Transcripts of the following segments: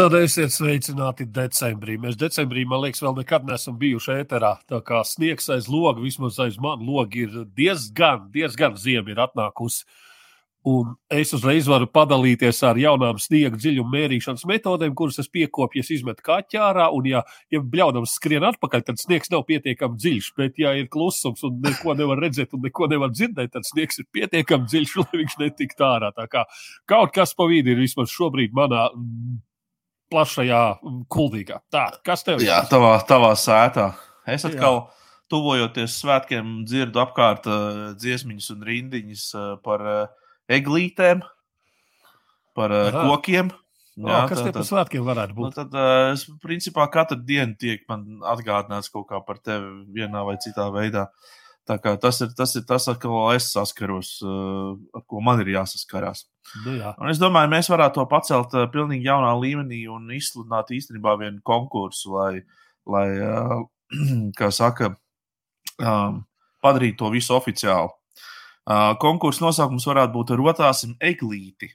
Tad esiet sveicināti decembrī. Mēs decembrī, man liekas, vēl nekad neesam bijuši ēterā. Tā kā sniegs aiz loga, vismaz aiz manas loga, ir diezgan, diezgan ziema ir atnākusi. Un es uzreiz varu padalīties ar jaunām sniega dziļuma mērīšanas metodēm, kuras es piekopju, es izmetu kaķārā. Un, ja, ja bļaudams skrien atpakaļ, tad sniegs nav pietiekami dziļš. Bet, ja ir klusums un neko nevar redzēt un neko nevar dzirdēt, tad sniegs ir pietiekami dziļš, lai viņš netiktu ārā. Tā kā kaut kas pa vidu ir vismaz šobrīd manā plašajā kuldīgā. Tā, kas tev ir? Jā, tavā, tavā sētā. Es atkal. Jā tuvojoties svētkiem, dzirdu apkārt uh, dziesmiņas un rindiņas uh, par uh, eglītēm, par uh, kokiem. Jā, o, kas tie par svētkiem varētu būt? Nu, tad, uh, es, principā, katru dienu tiek man atgādināts kaut kā par tevi vienā vai citā veidā. Tā kā tas ir tas, ir tas ar ko es saskaros, uh, ar ko man ir jāsaskarās. Nu, jā. Un es domāju, mēs varētu to pacelt uh, pilnīgi jaunā līmenī un izsludināt īstenībā vienu konkursu, lai, lai uh, kā saka, um, padarītu to visu oficiāli. Uh, konkursu nosaukums varētu būt Rotāsim eglīti.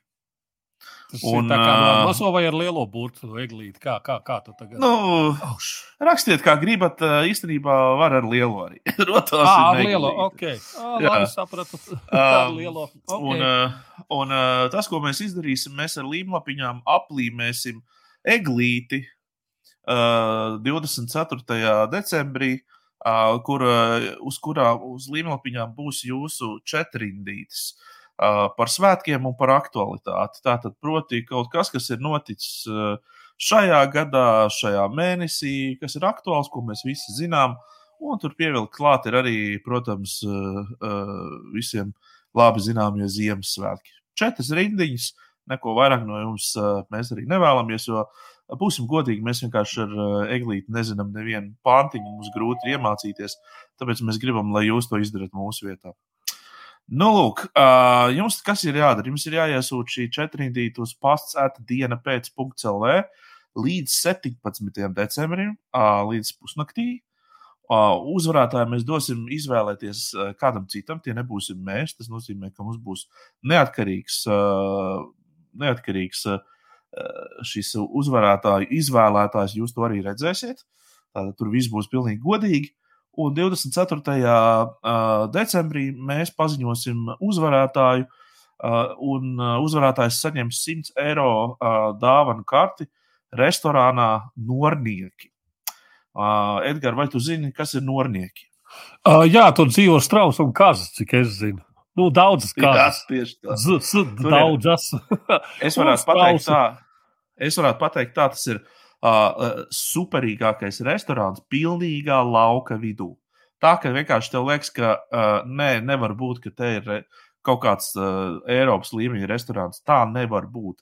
Un, ir tā kā no mazo vai ar lielo burtu eglīti. Kā, kā, kā tu tagad? Nu, Auš. rakstiet, kā gribat. Īstenībā var ar lielo arī. Rotāsim à, ar lielo, ok. À, labi, sapratu. ar lielo. Okay. Un, un tas, ko mēs izdarīsim, mēs ar līmlapiņām aplīmēsim eglīti uh, 24. decembrī uh, kur, uz kurā uz līmelapiņām būs jūsu četrindītes uh, par svētkiem un par aktualitāti. Tātad, proti, kaut kas, kas ir noticis šajā gadā, šajā mēnesī, kas ir aktuāls, ko mēs visi zinām. Un tur pievilkt klāt ir arī, protams, visiem labi zināmie Ziemassvētki. Četras rindiņas, neko vairāk no jums mēs arī nevēlamies, jo Būsim godīgi, mēs vienkārši ar eglīti nezinām nevienu pāntiņu, mums grūti iemācīties. Tāpēc mēs gribam, lai jūs to izdarāt mūsu vietā. Nu, lūk, uh, jums kas ir jādara? Jums ir jāiesūta šī četrindīta uz pasts atdiena pēc .lv līdz 17. decembrim, uh, līdz pusnaktī. Uh, uzvarētāju mēs dosim izvēlēties uh, kādam citam. Tie nebūsim mēs. Tas nozīmē, ka mums būs neatkarīgs, uh, neatkarīgs uh, šis uzvarētāju izvēlētājs, jūs to arī redzēsiet. Tātad tur viss būs pilnīgi godīgi. Un 24. Eh, decembrī mēs paziņosim uzvarētāju, un uzvarētājs saņems 100 eiro dāvanu karti restorānā Nornieki. Edgars, vai tu zini, kas ir Nornieki? Jā, tur dzīvo strauss un kazas, cik es zinu. Nu, daudzas kārtas. Daudzas. es varētu pateikt tā, Es varētu pateikt, tā tas ir uh, superīgākais restorāns pilnīgā lauka vidū. Tā ka vienkārši tev liekas, ka uh, nē, nevar būt, ka te ir kaut kāds uh, Eiropas līmeņa restorāns. Tā nevar būt.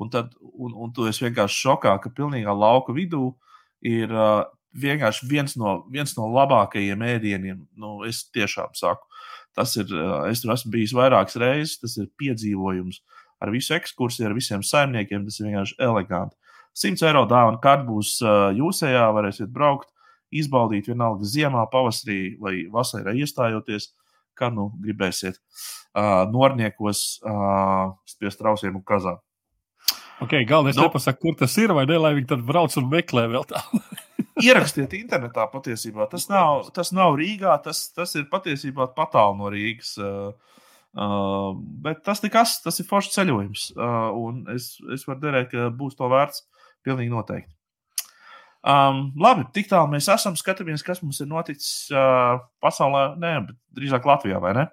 Un, tad, un, un tu esi vienkārši šokā, ka pilnīgā lauka vidū ir uh, vienkārši viens no, viens no labākajiem ēdieniem. Nu, es tiešām saku, tas ir. Uh, es tur esmu bijis vairākas reizes, tas ir piedzīvojums. Ar visu ekskursiju, ar visiem saimniekiem. Tas ir vienkārši eleganti. 100 eiro dāvana kārta būs jūsējā, varēsiet braukt, izbaudīt vienalga ziemā, pavasarī vai vasarā iestājoties, kā nu gribēsiet. Norniekos pie strausiem un kazām. Okay, Galvenais nu, nepasaka, kur tas ir, vai ne, lai viņi tad brauc un meklē vēl tādu. ierakstiet internetā patiesībā. Tas nav, tas nav Rīgā, tas, tas ir patiesībā patālu no Rīgas. Uh, bet tas nekas, tas ir foršs ceļojums. Uh, un es, es varu derēt, ka būs to vērts. Pilnīgi noteikti. Um, labi, tik tālu mēs esam. Skatāmies, kas mums ir noticis uh, pasaulē, nē, bet drīzāk Latvijā, vai ne?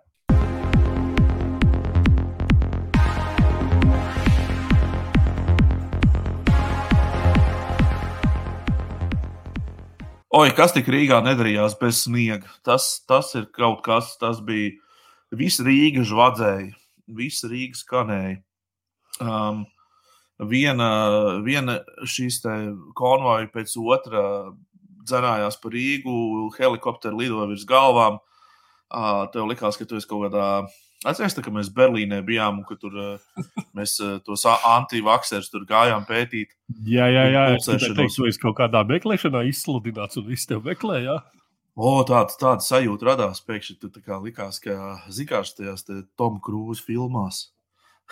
Oi, kas tik Rīgā nedarījās bez sniega? Tas, tas ir kaut kas, tas bija Visa Rīga žvadzēja, visa Rīga skanēja. Um, viena, viena šīs konvoja pēc otra dzenājās pa Rīgu, helikopteri lidoja virs galvām. Tev likās, ka tu esi kaut kādā. Atcerieties, ka mēs Berlīnē bijām un ka tur mēs tos antivakserus tur gājām pētīt. Jā, jā, jā. Es ka jūs kaut kādā meklēšanā izsludināts un viss tev meklē. Jā. O, tāda, tāda sajūta radās pēkšņi. Kā likās, ka zināms, tajās Tom Cruise filmās.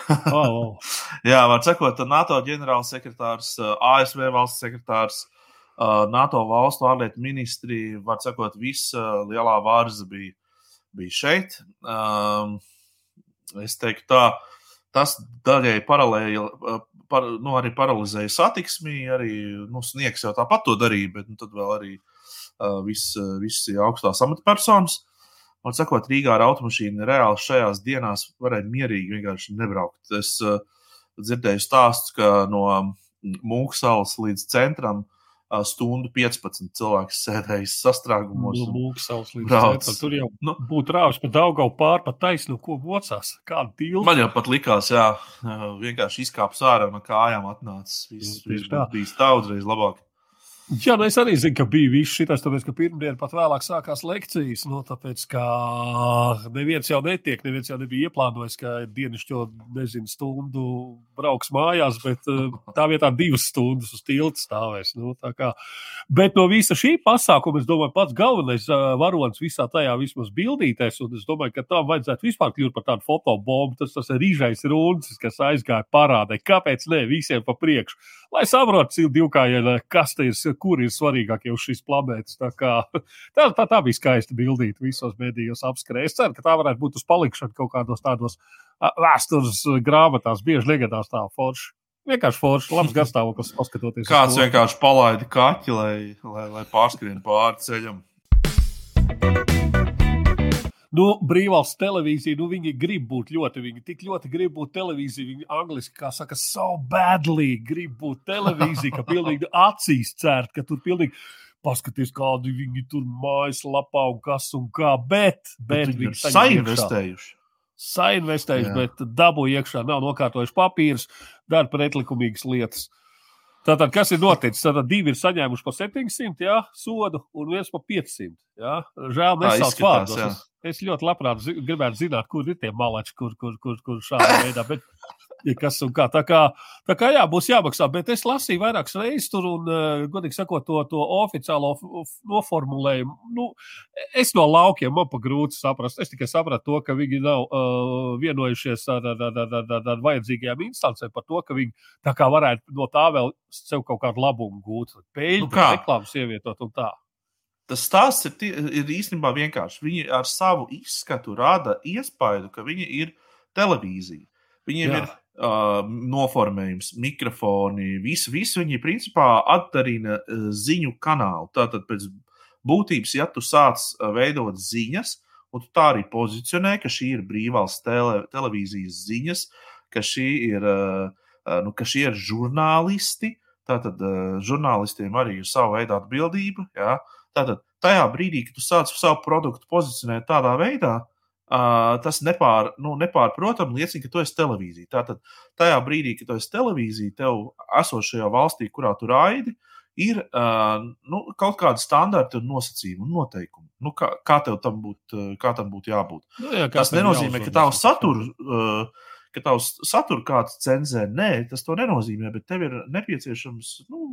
Oh, oh. Jā, var sakot, NATO ģenerālsekretārs, ASV valsts sekretārs, NATO valstu ārlietu ministri, var sakot, visa lielā vārza bija, bija šeit. Es teiktu tā, tas daļai paralēli, par, nu, arī paralizēja satiksmi, arī nu, sniegs jau tāpat to darīja, bet nu, tad vēl arī viss vis augstās amatpersonas. Man sakot, Rīgā ar automašīnu reāli šajās dienās varēja mierīgi vienkārši nebraukt. Es uh, dzirdēju stāstus, ka no Mūksalas līdz centram uh, stundu 15 cilvēks sēdējis sastrēgumos. No Mūksalas līdz brauc. centram. Tur jau nu, būtu rāvis pa Daugau pār pa taisnu, ko vocās. Kādu tīlu. Man jau pat likās, jā, vienkārši izkāps ārā no kājām atnācis. Viss bija daudzreiz labāk. Jā, nu es arī zinu, ka bija viss šis, tāpēc, ka pirmdiena pat vēlāk sākās lekcijas. Nu, tāpēc, ka neviens jau netiek, neviens jau nebija ieplānojis, ka dienasčo, nezinu, stundu brauks mājās, bet eh, tā vietā divas stundas uz tilta stāvēs. Nu, bet no visa šī pasākuma, es domāju, pats galvenais uh, varonis visā tajā vismaz bildīties, un es domāju, ka tam vajadzētu vispār kļūt par tādu fotobombu. Tas tas ir rīžais rūnis, kas aizgāja parādē. Kāpēc ne visiem pa priekšu? Lai saprotu, cik divkājienē, kas te ir kur ir svarīgākie uz šīs planētas. Tā, kā, tā, tā, tā bija skaista bildīta visos mēdījos apskrēja. Es ceru, ka tā varētu būt uz palikšanu kaut kādos tādos vēstures grāmatās. Bieži negadās tā forši. Vienkārši forši, labs garstāvoklis, paskatoties. Kāds vienkārši palaida kaķi, lai, lai, lai pārskrien pāri ceļam. Nu, brīvvalsts televīzija, nu, viņi grib būt ļoti, viņi tik ļoti grib būt televīzija. Viņi angliski, kā saka, so badly grib būt televīzija, ka pilnīgi acīs cērt, ka tur pilnīgi paskaties, kādi viņi tur mājaslapā un kas un kā. Bet, bet, bet viņi sainvestējuši. Sainvestējuši, bet dabu iekšā nav nokārtojuši papīrus, dara pretlikumīgas lietas. Tātad, kas ir noticis? Tātad divi ir saņēmuši pa 700 jā, sodu un viens pa 500. Jā. Žēl, nesauc vārdos. Es, es ļoti labprāt zi gribētu zināt, kur ir tie maleči, kur, kur, kur, kur šādā veidā. Bet kas un kā. Tā kā, tā kā jā, būs jāmaksā, bet es lasīju vairākas reizes tur un, uh, godīgi sakot, to, to oficiālo noformulējumu. Nu, es no laukiem man pa grūti saprast. Es tikai sapratu to, ka viņi nav uh, vienojušies ar, ar, ar, ar, ar, ar vajadzīgajām instancēm par to, ka viņi tā kā varētu no tā vēl sev kaut kādu labumu gūt, peļņu, nu reklāmas ievietot un tā. Tas stāsts ir, ir īstenībā vienkārši. Viņi ar savu izskatu rada iespēju, ka viņi ir televīzija. Viņiem Jā. ir uh, noformējums, mikrofoni, visu, visu viņi principā atdarina uh, ziņu kanālu. Tātad pēc būtības, ja tu sāc uh, veidot ziņas, un tu tā arī pozicionē, ka šī ir brīvvalsts tele, televīzijas ziņas, ka šī ir, uh, uh, nu, ka šie ir žurnālisti. Tātad uh, žurnālistiem arī ir sava veida atbildība. Ja? Tātad tajā brīdī, kad tu sāc savu produktu pozicionēt tādā veidā, uh, Uh, tas nepār, nu, nepārprotami liecina, ka tu esi televīzija. Tātad, tajā brīdī, kad tu esi televīzija, tev esošajā valstī, kurā tu raidi, ir uh, nu, kaut kāda standarta un nosacījuma un noteikumi. Nu, kā, kā tev tam būtu būt jābūt? Nu, jā, tas nenozīmē, ka tavs saturs. Uh, ka tavs satura kāds cenzē. Nē, tas to nenozīmē, bet tev ir nepieciešams nu,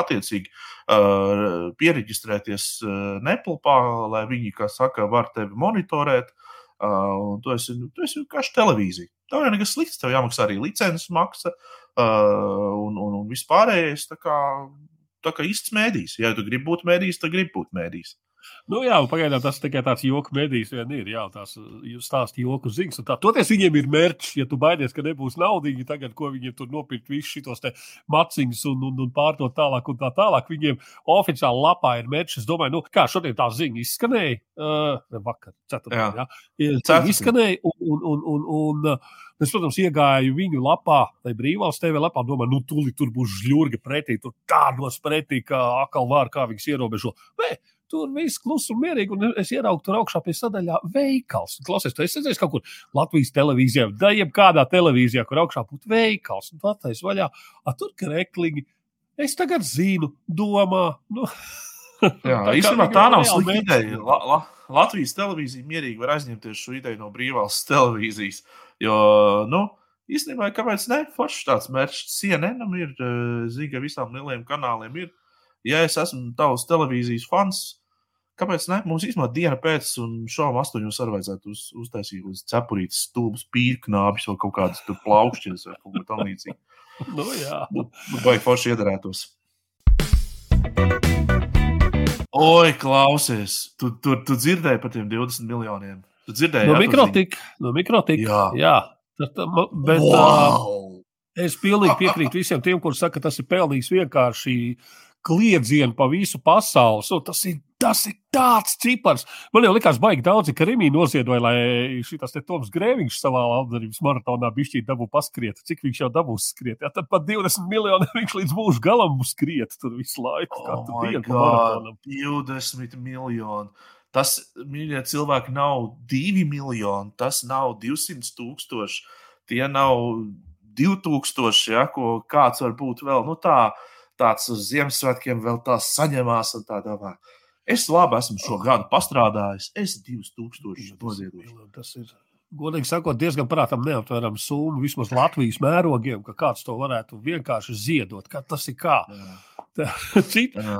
attiecīgi uh, pieregistrēties uh, Neplpā, lai viņi, kā saka, var tevi monitorēt. Uh, un tu esi, tu esi vienkārši televīzija. Tev jau nekas slikts, tev jāmaksā arī licences maksa uh, un, un, un vispārējais. Tā kā, tā kā īsts mēdījis. Ja tu gribi būt mēdījis, tad gribi būt mēdījis. Nu, jā, pagaidām tas tikai tāds joku medijs vien ir. Jā, tās stāsta joku ziņas. Toties viņiem ir mērķis, ja tu baidies, ka nebūs naudīgi tagad, ko viņiem tur nopirkt visus šitos maciņus un, un, un pārdot tālāk un tā tālāk. Viņiem oficiāli lapā ir mērķis. Es domāju, nu, kā šodien tā ziņa izskanēja. Uh, vakar, ceturtdien, jā. jā. Izskanēja un, un, un, un, un Es, protams, iegāju viņu lapā, tai brīvvalsts TV lapā, domāju, nu, tūlīt tur būs žļurga pretī, tur tādos pretī, kā akal vār, kā viņas ierobežo. Nē, Tur viss klusi un mierīgi, un es ieraugu tur augšā pie sadaļā veikals. Klausies, tu esi redzējis kaut kur Latvijas televīzijā, vai jebkādā televīzijā, kur augšā būtu veikals, un tu attaisi vaļā, a tur krekliņi. Es tagad zinu, domā. Nu. Jā, tā īstenībā tā nav slikta ideja. La, la, Latvijas televīzija mierīgi var aizņemties šo ideju no brīvās televīzijas. Jo, nu, īstenībā, kāpēc ne? Foršs tāds mērķis CNN ir, eh, zina, visām lielajiem kanāliem ir ja es esmu tavs televīzijas fans, Kāpēc ne? Mums īstenībā diena pēc šovām astoņos arī vajadzētu uz, uztaisīt uz cepurītes stulbus, pīrknābis vai kaut kādas tur plaukšķies vai kaut ko tam līdzīgu. nu, jā. Vai forši iedarētos. Oi, klausies, tu, tu, tu dzirdēji par tiem 20 miljoniem. Tu dzirdēji, no mikrotika. No mikrotika. Jā. jā. Tad, bet, zini? uh, Wow! Es pilnīgi piekrītu visiem tiem, kuriem saka, ka tas ir pelnījis vienkārši kliedzienu pa visu pasauli. So, tas, ir, tas ir tāds cipars. Man jau likās, baigi daudzi, ka Rīgā noziedoja, lai šis Toms Grēviņš savā labdarības maratonā bišķī dabū paskriet. Cik viņš jau dabūs skriet? Jā, tad pat 20 miljoni viņš līdz mūža galam skriet tur visu laiku. Oh dienu God, maratonam. 20 miljoni. Tas, mīļie cilvēki, nav 2 miljoni, tas nav 200 tūkstoši, tie nav 2000, ja, ko kāds var būt vēl nu, tā, tāds uz Ziemassvētkiem vēl tā saņemās. un Tā, domā. es labi esmu šo gadu pastrādājis, es 2000 noziedošu. Tas ir. Godīgi sakot, diezgan prātam neaptverama summa vismaz Latvijas mērogiem, ka kāds to varētu vienkārši ziedot. Kā tas ir kā? Cit, Jā.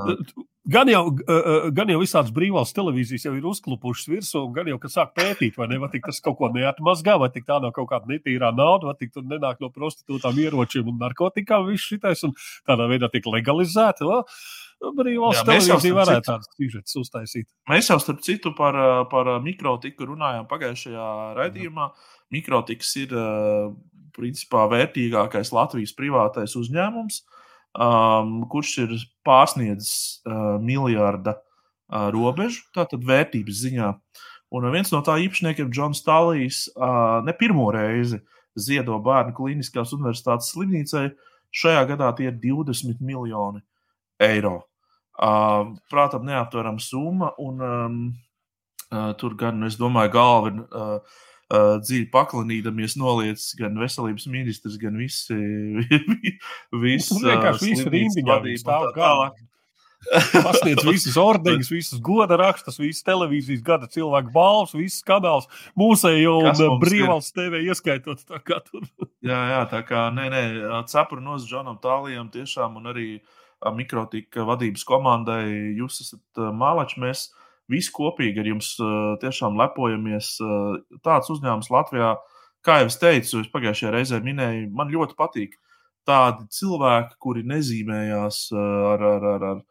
Gan jau, uh, gan jau visādas brīvās televīzijas jau ir uzklupušas virsū, gan jau, kad sāk pētīt, vai ne, vai tik tas kaut ko neatmazgā, vai tā nav kaut kāda netīrā nauda, vai tur nenāk no prostitūtām, ieročiem un narkotikām, viss šitais, un tādā veidā tiek legalizēta. Well, brīvās Jā, mēs jau televīzija starp varētu citu- tādas sižetas uztaisīt. Mēs jau starp citu par, ā, par mikrotiku runājām pagājušajā raidījumā. Mikrotiks ir principā vērtīgākais Latvijas privātais uzņēmums, um, kurš ir pārsniedzis uh, miljarda uh, robežu, tātad vērtības ziņā. Un viens no tā īpašniekiem, Džons Stālijs, uh, ne pirmo reizi ziedo bērnu klīniskās universitātes slimnīcai. Šajā gadā tie ir 20 miljoni eiro. Uh, prātam, neaptverama summa. Un, um, uh, tur gan, es domāju, galva ir uh, dziļi paklanīdamies noliec gan veselības ministrs, gan visi. visi Tur vienkārši visu viņi stāv galā. Pasniedz visas ordeņas, visas goda rakstus, visas televīzijas gada cilvēku balvas, visas kanāls, mūsējo un mums brīvvalsts TV ieskaitot. Jā, jā, tā kā nē, nē, cepura no Džonam Tālijam tiešām un arī mikrotika vadības komandai jūs esat ā, mālači. Mēs visi kopīgi ar jums tiešām lepojamies. Tāds uzņēmums Latvijā, kā jau es teicu, es pagājušajā reizē minēju, man ļoti patīk tādi cilvēki, kuri nezīmējās ar, ar, ar, ar,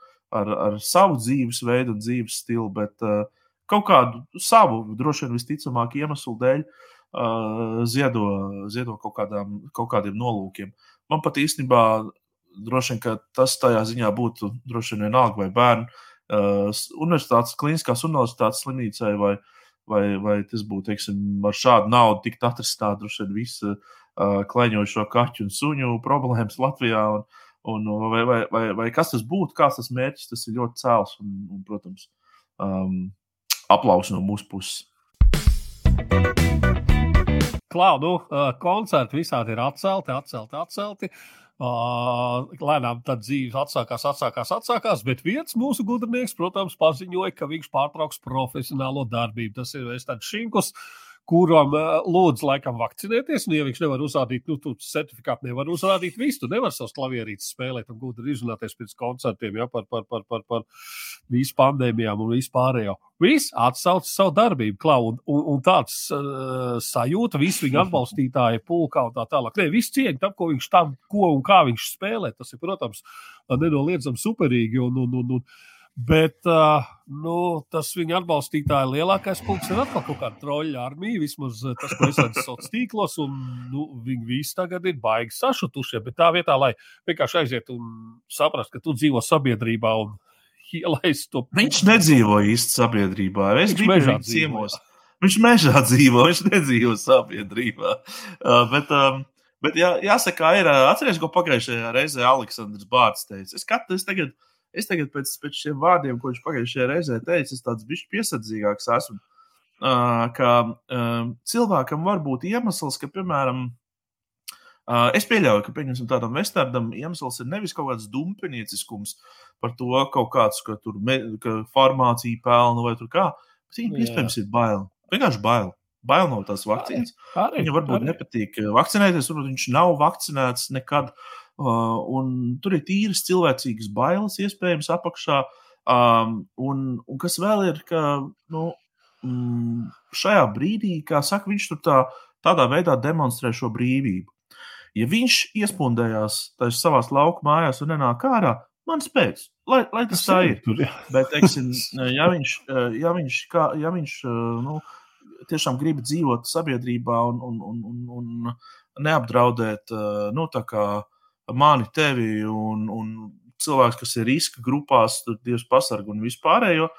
ar, ar savu dzīvesveidu un dzīves stilu, bet kaut kādu savu, droši vien visticamāk, iemeslu dēļ ziedo, ziedo kaut, kādām, kaut kādiem nolūkiem. Man pat īstenībā droši vien tas tajā ziņā būtu droši vien vienalga vai bērnu uh, universitātes, kliniskās universitātes slimnīcai, vai, vai, vai tas būtu teiksim, ar šādu naudu tikt atrisināt visu uh, klaiņojošo kaķu un suņu problēmas Latvijā. Un, un, vai, vai, vai, vai kas tas būtu, kāds tas mērķis, tas ir ļoti cēls un, un protams, um, aplausi no mūsu puses. Klau, nu, uh, koncerti visādi ir atcelti, atcelti, atcelti. Uh, lēnām tad dzīves atsākās, atsākās, atsākās, bet viens mūsu gudrinieks, protams, paziņoja, ka viņš pārtrauks profesionālo darbību. Tas ir tāds šinkus, kuram uh, lūdzu laikam vakcinēties. Un, ja viņš nevar uzrādīt, nu, tu certifikātu nevar uzrādīt, visu, tu nevar savus klavierītes spēlēt un gudri izrunāties pēc koncertiem ja, par, par, par, par, par visu pandēmijām un vispārējo. Viss atsauc savu darbību, klau, un, un, un tāds uh, sajūta, visi viņa atbalstītāji, pulkā un tā tālāk. Nē, viss cieņa tam, ko viņš tam, ko un kā viņš spēlē. Tas ir, protams, nenoliedzami superīgi. Un, un, un, un, Bet uh, nu, tas viņa atbalstītāja lielākais punkts ir atkal kaut kāda troļļa armija. Vismaz uh, tas, ko es redzu sociālos tīklos, un nu, viņi visi tagad ir baigi sašutušie. Bet tā vietā, lai vienkārši aiziet un saprastu, ka tu dzīvo sabiedrībā un ielaist to Viņš nedzīvo īsti sabiedrībā. Es Viņš biju mežā ciemos. Viņš mežā dzīvo, viņš nedzīvo sabiedrībā. Uh, bet, um, bet jā, jāsaka, ir uh, atcerieties, ko pagājušajā reizē Aleksandrs Bārts teica. Es, kat, es tagad, es tagad pēc, pēc šiem vārdiem, ko viņš pagājušajā reizē teica, es tāds bišķi piesardzīgāks esmu. Uh, ka um, cilvēkam var būt iemesls, ka, piemēram, Uh, es pieļauju, ka pieņemsim, tādam Westernam iemesls ir nevis kaut kāds dumpinieciskums par to, kaut kāds, ka tur me, ka farmācija pelna vai tur kā. Bet viņam iespējams ir bail. Vienkārši bail. Bail no tās vakcīnas. arī. Viņam varbūt arī. nepatīk vakcinēties, varbūt viņš nav vakcinēts nekad. Uh, un tur ir tīras cilvēcīgas bailes, iespējams, apakšā. Um, un, un kas vēl ir, ka nu, mm, šajā brīdī, kā saka, viņš tur tā, tādā veidā demonstrē šo brīvību. Ja viņš iespundējās savā lauka mājās un nenāk ārā, man spēc, lai, lai tas tā ir. Tur, ja. Bet, teiksim, ja viņš, ja viņš, kā, ja viņš nu, tiešām grib dzīvot sabiedrībā un, un, un, un, un neapdraudēt nu, mani, tevi un, un cilvēks, kas ir riska grupās, tad Dievs pasargā un vispārējo.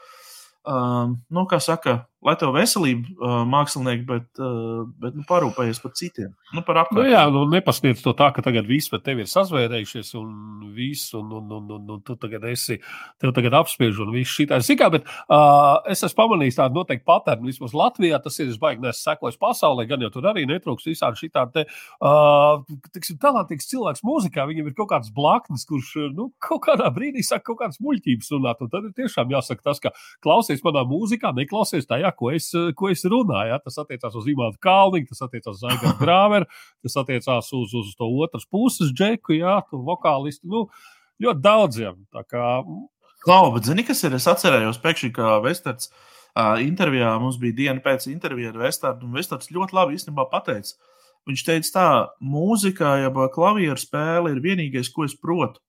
Um, nu, kā saka, lai tev veselība, uh, mākslinieki, bet, uh, bet nu, parūpējies par citiem. Nu, par nu, jā, nu, nepasniedz to tā, ka tagad viss par tevi ir sazvērējušies un viss, un, un, un, un, un tu tagad esi, tev tagad apspiež un viss šī tā. Zikā, bet uh, es esmu pamanījis tādu noteikti paternu, vismaz Latvijā tas ir, es baigi nesu sekojis pasaulē, gan jau tur arī netrūks visādi šitā te, uh, tiksim, talantīgs cilvēks mūzikā, viņam ir kaut kāds blaknis, kurš, nu, kaut kādā brīdī saka kaut kādas muļķības runāt, un tad ir tiešām jāsaka tas, ka klausies manā mūzikā, neklausies tajā, ja, ko, es, ko es runāju. Ja. Tas attiecās uz Imants Kalniņu, tas attiecās uz Zaigu Grāveru, tas attiecās uz, uz to otras puses džeku, ja, tu vokālistu. Nu, ļoti daudziem. Klau, bet zini, kas ir? Es atcerējos pēkšņi, ka Vesterts uh, intervijā mums bija diena pēc intervijas ar Vestertu, un Vesterts ļoti labi īstenībā pateica. Viņš teica, tā mūzika, jeb klavieru spēle ir vienīgais, ko es protu.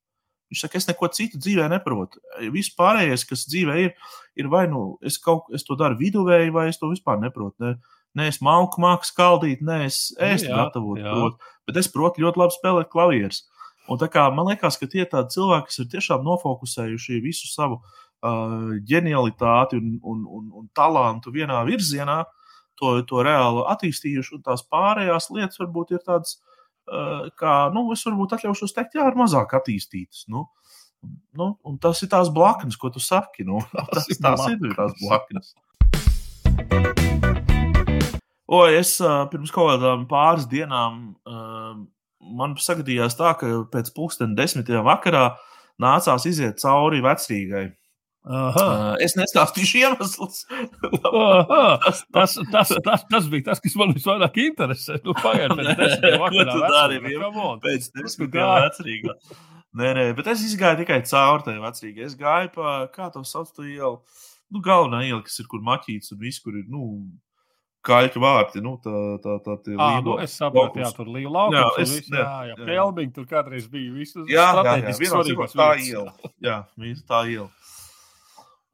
Viņš saka, es neko citu dzīvē neprotu. Viss pārējais, kas dzīvē ir, ir vai nu es, kaut, es to daru viduvēji, vai es to vispār neprotu. Ne, ne es malku māku skaldīt, ne es ēst jā, gatavot. Protu, bet es protu ļoti labi spēlēt klavierus. Un tā kā man liekas, ka tie ir tādi cilvēki, kas ir tiešām nofokusējuši visu savu uh, ģenialitāti un, un, un, un talantu vienā virzienā, to, to reāli attīstījuši, un tās pārējās lietas varbūt ir tādas Eh, kā, nu, es varbūt atļaušos teikt, jā, ir mazāk attīstītas. Nu, nu, un tas ir tās blaknes, ko tu saki. Nu, tas, tas, tās ir tās blaknes. O, es uh, pirms kaut kādām pāris dienām uh, man sagadījās tā, ka pēc pusdienas desmitiem vakarā nācās iziet cauri vecrīgai. Aha. Es nestāstīšu iemeslus. tas, tas, tas, tas, tas bija tas, kas man visvairāk interesē. Nu, Pagaidiet, pēc desmit desmit vecrīgā. Nē, nē, bet es izgāju tikai caur tai vecrīgai. Es gāju pa, kā to sauc, tu ielu. Nu, galvenā iela, kas ir, kur maķīts un viss, kur ir, nu, kaļķu vārti. Nu, tā, tā, tā, tā à, nu, es saprotu, jā, tur līja laukums. Jā, es, visu, jā, jā, jā. Kelbiņi tur kādreiz bija. Visu jā, jā, jā, vienā tā iela. Jā, tā iela.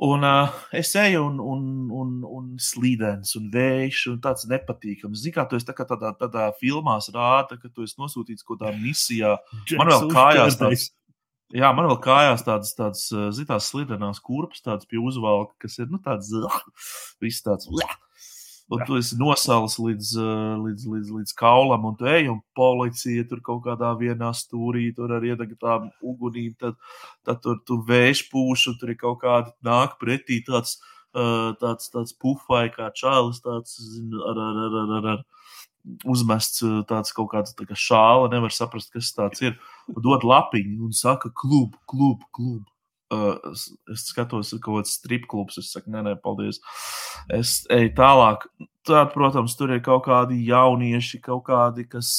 Un uh, es eju, un, un, un, un slīdens, un vējš, un tāds nepatīkams. Zini, kā tu esi tā kā tādā, tādā filmā rāda, ka tu esi nosūtīts kaut kādā misijā. Man vēl kājās tāds. Jā, man vēl kājās tādas, tādas zināmas, slidenās kurpes, tādas pie uzvalka, kas ir nu, tādas, uh, viss tāds. Un tu esi nosals līdz, līdz, līdz, līdz kaulam, un tu ej, un policija tur kaut kādā vienā stūrī, tur ar iedegtām ugunīm, tad, tad tur tu vējš pūš, un tur ir kaut kāda nāk pretī tāds, tāds, tāds pufai kā čālis, tāds, zin, ar, ar, ar, ar, ar, ar uzmests tāds kaut kāds tā kā šāla, nevar saprast, kas tāds ir, un dod lapiņu un saka klub, klub, klub. Uh, es skatos, ka kaut kāds strip klubs. Es saku, nē, nē, paldies. Es eju tālāk. Tad, protams, tur ir kaut kādi jaunieši, kaut kādi, kas,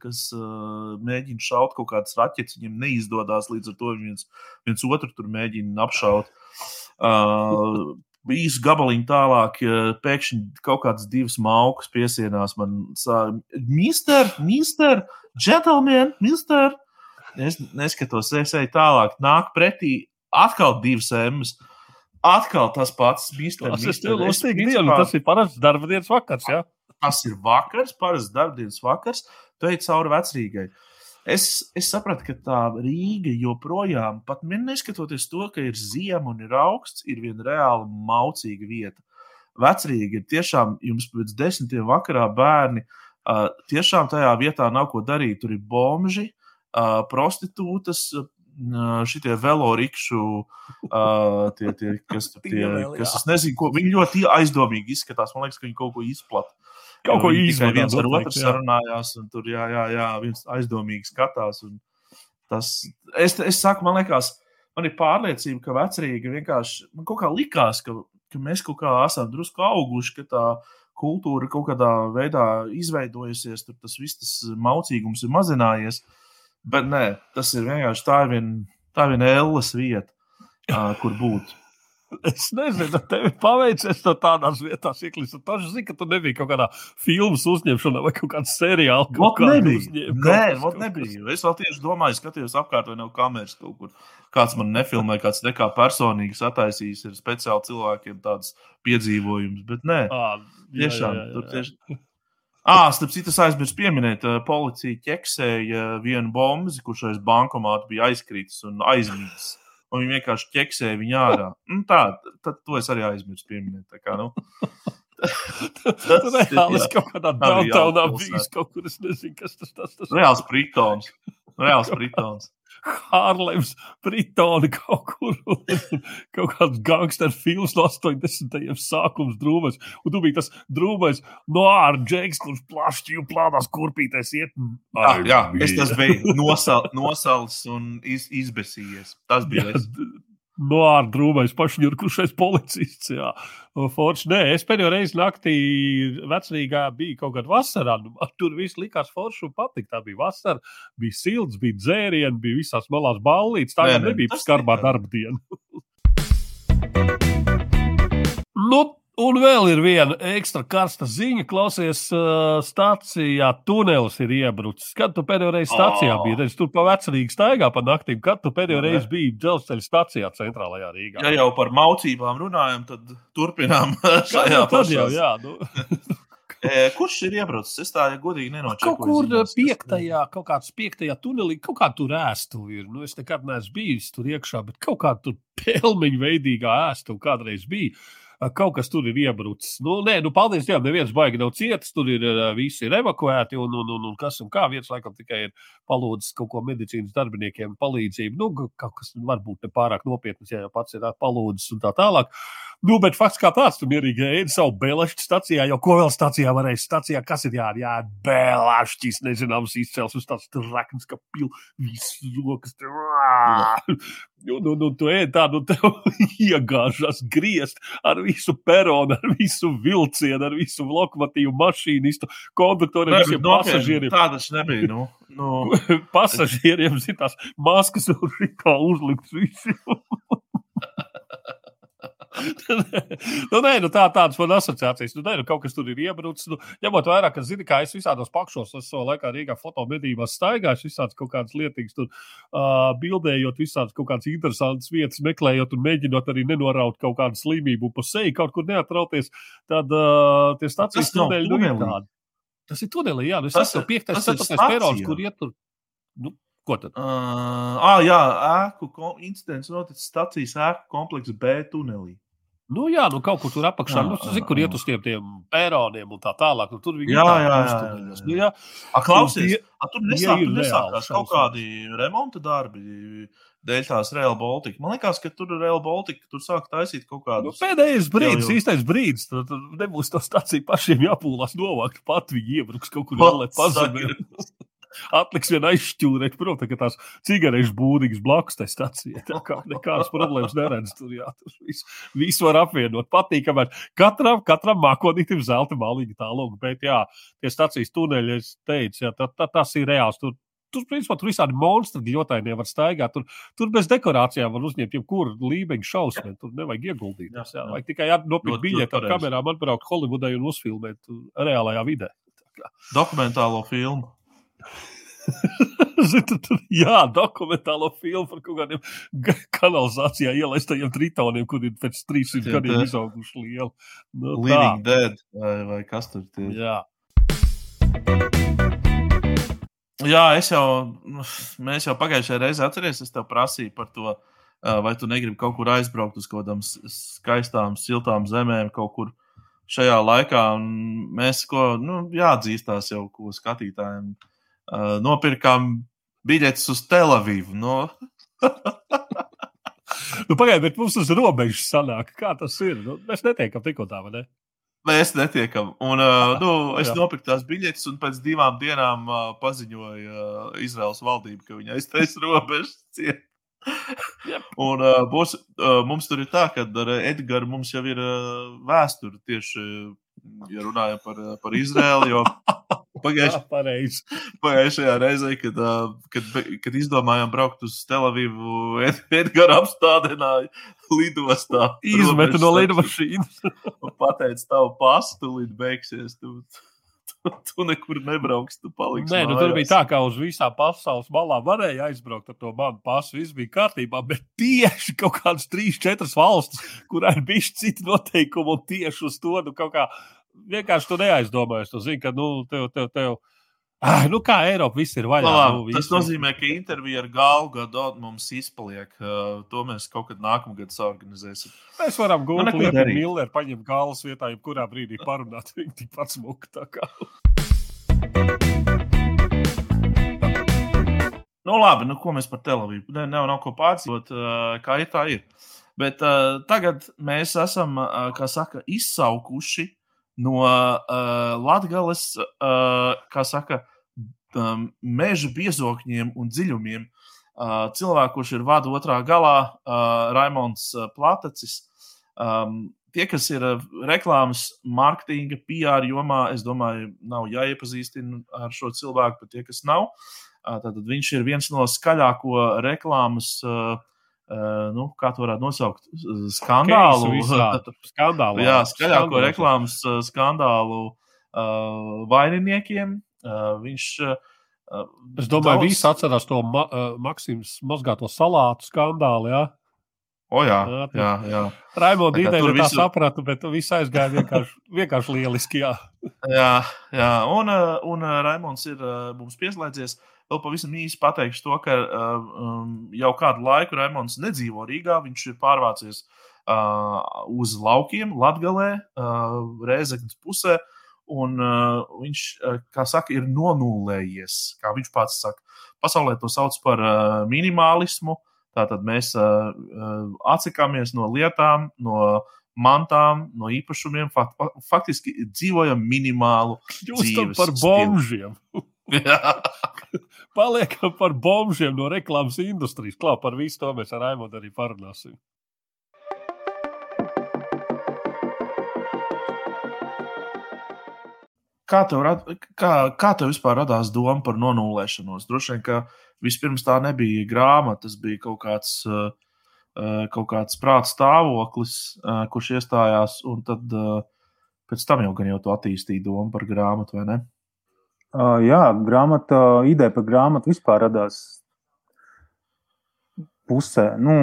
kas uh, mēģina šaut kaut kādas raķetes. Viņiem neizdodas, līdz ar to viens, viens otru tur mēģina apšaut. Uh, īsu gabaliņu tālāk, pēkšņi kaut kādas divas maukas piesienās man. Mister, mister, gentleman, mister. Es neskatos, es eju tālāk, nāk pretī atkal divas emas. Atkal tas pats tas mister. Ir lusīgi, dienu, tas ir parasts darba dienas vakars. Ja? Tas ir vakars, parasts darba dienas vakars. Tu ej cauri vecrīgai. Es, es sapratu, ka tā Rīga joprojām, pat neskatoties to, ka ir ziema un ir augsts, ir viena reāli maucīga vieta. Vecrīga ir tiešām jums pēc desmitiem vakarā bērni. Uh, tiešām tajā vietā nav ko darīt. Tur ir bomži, uh, prostitūtas, šitie velorikšu, uh, tie, tie, kas, tie, kas es nezinu, ko viņi ļoti aizdomīgi izskatās. Man liekas, ka viņi kaut ko izplata. Kaut ko izdarīja. Viens ar otru sarunājās, un tur jā, jā, jā, viens aizdomīgi skatās. Tas, es, es saku, man liekas, man ir pārliecība, ka vecrīgi vienkārši man kaut kā likās, ka, ka mēs kaut kā esam drusku auguši, ka tā kultūra kaut kādā veidā izveidojusies, tur tas viss tas maucīgums ir mazinājies. Uh, Bet nē, tas ir vienkārši tā ir viena vien ēlas vieta, uh, kur būt. Es nezinu, tev paveicies no tādās vietās, iekļūt. Tu taču zini, ka tu nebija kaut kādā filmas uzņemšanā vai kaut kādā seriālā. Kaut kā nebija. Nē, kaut nebija. Es vēl tieši domāju, skatījos apkārt, vai nav kameras kaut kur. Kāds man nefilmē, kāds nekā personīgi sataisījis ir speciāli cilvēkiem tāds piedzīvojums. Bet nē, à, jā, tiešām jā, jā, jā. tur tieši. Ah, starp citu, es aizmirsu pieminēt, policija ķeksēja vienu bombu, kurš aiz bankomāta bija aizkritis un aizmītis un viņi vienkārši ķeksēja viņu ārā. Nu, tā, tad to es arī aizmirsu pieminēt. Kā, nu. tas ir reāls kaut kādā downtownā bijis kaut kur, es nezinu, kas tas, tas, tas. Reāls Britons. Reāls Britons. Hārlems, Britoni kaut kur. kaut kāds gangster films no 80. sākums drūmais. Un tu biji tas drūmais no ārā džeks, kurš plašķīju plānās kurpīties iet. Jā, jā, es tas biju nosal, nosals un iz, izbesījies. Tas bija. Jā, es no ārā drūmais pašņurkušais policists. Jā. Forši, nē, es pēdējo reizi naktī vecrīgā biju kaut kādā vasarā. Nu, tur viss likās forši un patika. Tā bija vasara, bija silts, bija dzērieni, bija visās malās ballītes. Tā jau nebija skarbā darba diena. nu, Un vēl ir viena ekstra karsta ziņa. Klausies, uh, stācijā tunelis ir iebrucis. Kad tu pēdējo reizi stācijā oh. biji? Redz, tur pa vecrīgi staigā pa naktīm. Kad tu pēdējo ne. reizi biji dzelzceļa stācijā centrālajā Rīgā? Ja jau par maucībām runājam, tad turpinām šajā pašā. Jā, nu. Kurš ir iebrucis? Es tā ja godīgi nenočakoju. Kaut kur ziņās, piektajā, kaut kāds piektajā tunelī, kaut kā tur ēstuvi ir. Nu, es nekad neesmu bijis tur iekšā, bet kaut kā tur pelmeņu veidīgā ēstuvi kādreiz bija kaut kas tur ir iebrucis. Nu, nē, nu, paldies Dievam, neviens baigi nav cietis. Tur ir visi ir evakuēti, un, un, un, un kas un kā viens laikam tikai ir palūdzis kaut ko medicīnas darbiniekiem palīdzību. Nu, kaut kas varbūt ne pārāk nopietns, ja jau pats ir palūdzis un tā tālāk. Nu, bet fakts kā tāds, tu mierīgi ēdi savu bēlašķi stacijā, jo ko vēl stacijā varēja stacijā, kas ir jādara? Jā, bēlašķis, nezināms, izcelsmes tāds trakns, ka pil visas rokas. Nu, nu, nu, tu ēdi tādu, nu, tev iegāžas griezt ar visu peronu, ar visu vilcienu, ar visu lokomotīvu mašīnistu, konduktoriem, visiem pasažieriem. Tādas nebija, nu. nu. pasažieriem zitās maskas un šitā uzlikts visiem. Nu, nē, nu, tā, tādas man asociācijas. Nu, nē, nu, kaut kas tur ir iebrucis. Nu, ņemot vērā, ka, zini, kā es visādos pakšos, es savā laikā Rīgā fotomedībās staigāju, visādas kaut kādas lietīgas, tur uh, bildējot, visādas kaut kādas interesantas vietas, meklējot un mēģinot arī nenoraut kaut kādu slimību pa seju, kaut kur neatrauties, tad uh, tie stācijas tuneļi nu, ir tādi. Tas ir tunelī, jā, nu, es esmu piektais, ceturtais perons, kur iet tur. Nu, Ko tad? Uh, ah, jā, ēku incidents noticis stacijas ēku kompleksa B tunelī. Nu, jā, nu kaut kur tur apakšā, jā, nu, zinu, kur iet uz tiem, tiem pēroniem un tā tālāk. Nu, tur viņi jā, jā, jā, jā, jā. Nu, jā. A, klausies, tie, a, tur nesāk, tur nesākās kaut kādi remonta darbi dēļ tās Real Baltica. Man liekas, ka tur Real Baltica tur sāk taisīt kaut kādu. Nu, pēdējais brīdis, jau... īstais brīdis, tad, tad nebūs to stāciju pašiem jāpūlās novākt. Pat viņi iebruks kaut kur vēl, lai pazemētu. Atliks vien aizšķūrēt, protams, ka tās cigarešu būdīgas blakus tai stacijai. Tā kā nekādas problēmas neredz tur, jā, tur visu, visu var apvienot. Patīkamāk. Katram, katram mākonītam zelta malīga tālāk, bet jā, tie stacijas tuneļi, es teicu, jā, tā, tā, tas ir reāls. Tur, tur, principā, tur visādi monstri gļotāji var staigāt. Tur, tur bez dekorācijām var uzņemt jebkuru līmeņu šausmu. Tur nevajag ieguldīt. Jā, jā. Vajag tikai nopirkt biļeti ar kamerām, atbraukt Holivudai un uzfilmēt reālajā vidē. Dokumentālo filmu. Zinu, tur, jā, dokumentālo filmu par kaut kādiem kanalizācijā ielaistajiem tritoniem, kur ir pēc 300 gadiem izauguši lieli. Nu, Living tā. Dead vai, vai kas tur ir? Jā. Jā, es jau, mēs jau pagājušajā reizē atceries, es tev prasīju par to, vai tu negribi kaut kur aizbraukt uz kaut kādām skaistām, siltām zemēm, kaut kur šajā laikā. Un mēs, ko, nu, jāatzīstās jau, ko skatītājiem uh, nopirkām biļetes uz Telavivu. No... nu, Pagaidiet, bet mums uz robežas sanāk, kā tas ir. Nu, mēs netiekam tikko tā, vai ne? Mēs netiekam. Un, uh, nu, es jā. nopirku tās biļetes, un pēc divām dienām uh, paziņoja uh, Izraels valdība, ka viņi aiztaisa robežas ciet. yep. Un uh, būs, uh, mums tur ir tā, ka ar Edgars mums jau ir uh, vēsture tieši, ja runājam par, par Izraelu. Jo Pagājušajā, pagājušajā reizē, kad, kad, kad izdomājām braukt uz Tel Avivu, Edgars apstādināja lidostā. Izmetu no lidmašīnas. Pateicu, tavu pastu, tu līdz beigsies. Tu, tu nekur nebrauks, tu paliksi. Nē, nu, tur bija tā, ka uz visām pasaules malām varēja aizbraukt ar to manu pasu. Viss bija kārtībā, bet tieši kaut kādas trīs, četras valstis, kurā ir bijuši citi noteikumi, un tieši uz to nu, kaut kā vienkārši tu neaizdomājies. Tu zini, ka nu, tev, tev, tev, Ah, nu kā Eiropa viss ir vaļā. Labā, nu, tas nozīmē, ka intervija ar Gālu gadu mums izpaliek. Uh, to mēs kaut kad nākamgad organizēsim. Mēs varam gūt nu, lietu Milleru, paņemt Gālas vietā, jebkurā brīdī parunāt. Viņa tikpat smuka. Nu, labi, nu, ko mēs par televīziju? Ne, nav, nav ko pārdzīvot, uh, kā ir tā ir. Bet uh, tagad mēs esam, uh, kā saka, izsaukuši no uh, Latvijas, uh, kā saka, um, meža biezokņiem un dziļumiem. Uh, cilvēku, kurš ir vada otrā galā, uh, Raimons Platacis. Um, tie, kas ir reklāmas, mārketinga, PR jomā, es domāju, nav jāiepazīstina ar šo cilvēku, bet tie, kas nav, uh, tad viņš ir viens no skaļāko reklāmas. Uh, nu, kā to varētu nosaukt? Skandālu. skandālu jā, skaļāko reklāmas skandālu uh, vaininiekiem. Uh, viņš. Uh, es domāju, daudz... visi atcerās to ma uh, Maksims mazgāto salātu skandālu. Jā? O, jā, jā, jā. jā. Raimonds ideja tā visu... sapratu, bet viss aizgāja vienkārši, vienkārši lieliski. Jā, jā, jā. un, un Raimonds ir mums pieslēdzies. Vēl pavisam īsi pateikšu to, ka um, jau kādu laiku Raimons nedzīvo Rīgā. Viņš ir pārvācies uh, uz laukiem, Latvijā, uh, Rēzeknas pusē. Uh, Un uh, viņš, uh, kā saka, ir nonulējies. Kā viņš pats saka, pasaulē to sauc par uh, minimalismu. Tātad mēs uh, uh, atsakāmies no lietām, no mantām, no īpašumiem. Fakt, faktiski dzīvojam minimālu dzīvi. Par bombžiem. Paliekam par bombžiem no reklāmas industrijas. Klā, par visu to mēs ar Aimodu arī parunāsim. Kā tev, rad, kā, kā tev vispār radās doma par nonulēšanos? Droši vien, ka vispirms tā nebija grāmata, tas bija kaut kāds, uh, kaut kāds prāta stāvoklis, uh, kurš iestājās, un tad pēc tam jau gan jau tu attīstīji domu par grāmatu, vai ne? Uh, jā, grāmata, ideja par grāmatu vispār radās pusē, nu,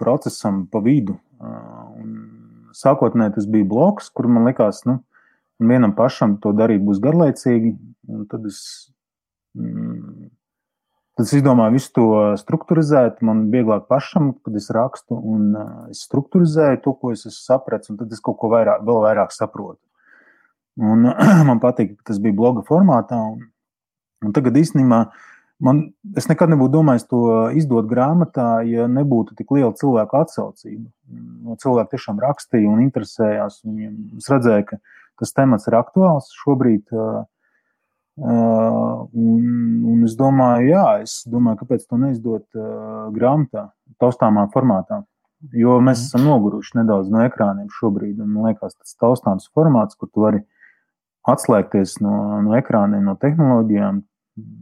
procesam pa vidu. Uh, sākotnēji tas bija bloks, kur man likās, nu, vienam pašam to darīt būs garlaicīgi. Tad es, mm, tad es izdomāju visu to struktūrizēt. Man vieglāk pašam, kad es rakstu, un uh, es struktūrizēju to, ko es esmu sapratis, un tad es kaut ko vairāk, vēl vairāk saprotu. Un, man patīk, ka tas bija bloga formātā. Un, un tagad īstenībā man, es nekad nebūtu domājis to izdot grāmatā, ja nebūtu tik liela cilvēku atsaucība. No cilvēki tiešām rakstīja un interesējās. Un es redzēju, ka tas temats ir aktuāls šobrīd. Uh, un, un es domāju, jā, es domāju, kāpēc to neizdot uh, grāmatā, taustāmā formātā. Jo mēs mhm. esam noguruši nedaudz no ekrāniem šobrīd. Man liekas, tas taustāms formāts, kur tu vari atslēgties no, no ekrāniem, no tehnoloģijām.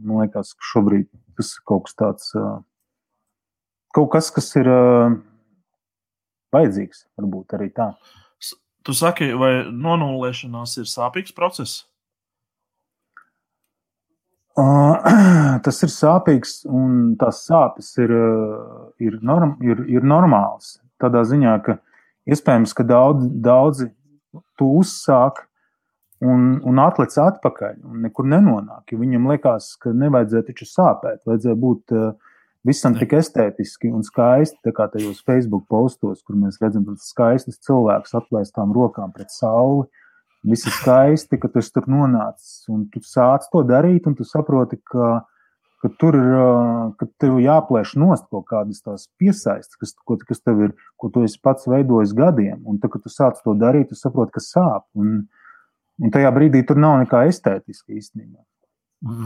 Man liekas, ka šobrīd tas ir kaut kas tāds, kaut kas, kas ir vajadzīgs, varbūt arī tā. Tu saki, vai nonulēšanās ir sāpīgs process? Uh, tas ir sāpīgs, un tās sāpes ir, ir, norm, ir, ir normālas. Tādā ziņā, ka iespējams, ka daudz, daudzi to uzsāk un, un atlec atpakaļ un nekur nenonāk. Viņam liekas, ka nevajadzēja taču sāpēt, vajadzēja būt uh, Visam tik estētiski un skaisti, kā tajos Facebook postos, kur mēs redzam skaistus cilvēkus atklāstām rokām pret sauli. Viss ir skaisti, ka tu tur nonācis un tu sāc to darīt, un tu saproti, ka, ka tur ir ka tev jāplēš nost kaut kādas tās piesaistes, kas, ko, kas tev ir, ko tu esi pats veidojis gadiem. Un tad, kad tu sāc to darīt, tu saproti, ka sāp. Un, un tajā brīdī tur nav nekā estētiska īstenībā.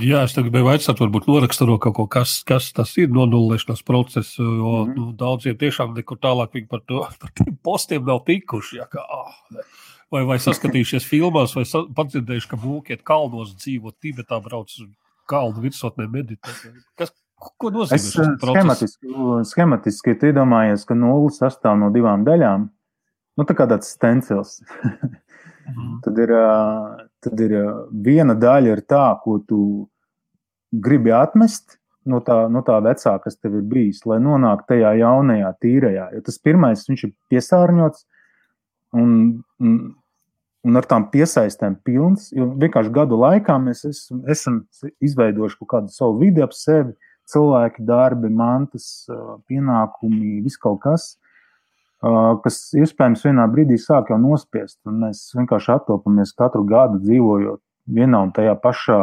Jā, es gribēju vaicāt, varbūt noraksturo kaut ko, kas, kas tas ir nonulēšanās process, jo mm -hmm. nu, daudziem tiešām nekur tālāk viņi par, to, par tiem postiem nav tikuši. Jā, kā, oh, vai, vai saskatījušies filmās, vai padzirdējuši, ka mūkiet kalnos dzīvo Tibetā, brauc uz kalnu virsotnē meditēt. Kas, ko nozīmē es schematiski, schematiski iedomājos, ka nulle sastāv no divām daļām. Nu, tā kā tāds stencils. mm. tad, ir, tad ir viena daļa ir tā, ko tu gribi atmest, no tā, no tā vecā, kas tev ir bijis, lai nonāktu tajā jaunajā, tīrajā. Jo tas pirmais, viņš ir piesārņots un, un, un ar tām piesaistēm pilns. Jo vienkārši gadu laikā mēs esam, esam izveidojuši kaut kādu savu vidi ap sevi, cilvēki, darbi, mantas, pienākumi, viss kaut kas. Kas iespējams vienā brīdī sāk jau nospiest, mēs vienkārši attopamies katru gadu dzīvojot vienā un tajā pašā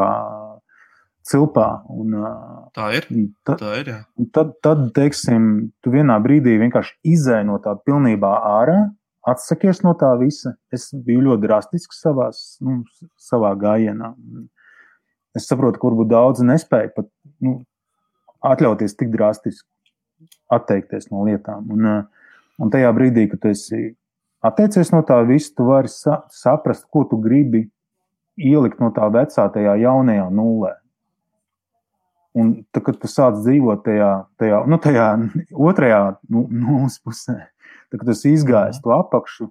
cilpā. Un, tā ir. Tad, tā ir jā. tad, tad, teiksim, tu vienā brīdī vienkārši izēj no tā pilnībā ārā, atsakies no tā visa. Es biju ļoti drastisks savās, nu, savā gājienā. Es saprotu, ka varbūt daudzi nespēja pat nu, atļauties tik drastiski atteikties no lietām. Un, un tajā brīdī, kad esi atteicies no tā visa, tu vari sa saprast, ko tu gribi ielikt no tā vecā, tajā jaunajā nulē. Un tad, kad tu sāc dzīvot tajā, tajā, nu, tajā otrajā nu, nulles pusē, tad, kad tu izgājies to apakšu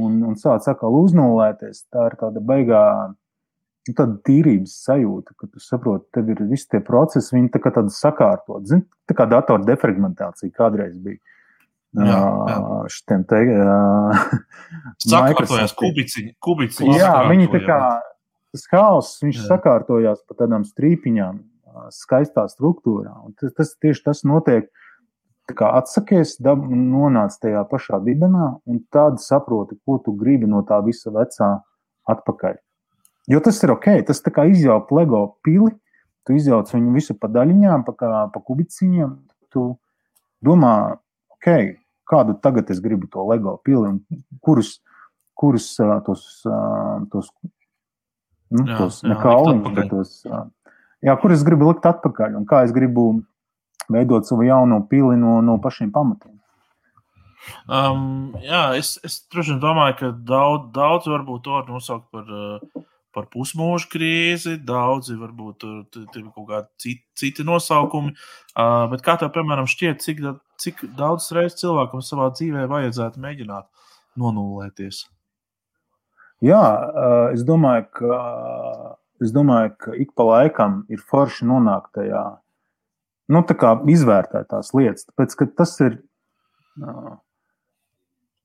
un, un sāc atkal uznulēties, tā ir tāda baigā nu, tāda tīrības sajūta, ka tu saproti, tev ir visi tie procesi, viņi tā kā tādi sakārtot. Zini, tā kā datora defragmentācija kādreiz bija. Jā, jā. Šitiem te sakārtojās kubiciņi. kubiciņi jā, viņi tā kā tas haoss, viņš jā. sakārtojās pa tādām strīpiņām skaistā struktūrā. Un tas, tas tieši tas notiek. Atsakies, dab, nonāc tajā pašā dibenā, un tad saproti, ko tu gribi no tā visa vecā atpakaļ. Jo tas ir ok, tas tā kā izjaukt LEGO pili, tu izjauc viņu visu pa daļiņām, pa, kā, pa kubiciņiem. Tu domā, ok, kādu tagad es gribu to LEGO pili, un kurus, kurus tos, tos, nu, jā, tos nekauliņus, bet tos jā, kur es gribu likt atpakaļ un kā es gribu veidot savu jaunu pili no, no pašiem pamatiem. Um, jā, es, es droši vien domāju, ka daudz, daudz varbūt to var nosaukt par, par pusmūža krīzi, daudzi varbūt tur ir kaut kādi citi, citi nosaukumi. Uh, bet kā tev, piemēram, šķiet, cik, cik daudz reizes cilvēkam savā dzīvē vajadzētu mēģināt nonulēties? Jā, es domāju, ka es domāju, ka ik pa laikam ir forši nonākt tajā, nu, tā kā izvērtēt tās lietas. Tāpēc, ka tas ir,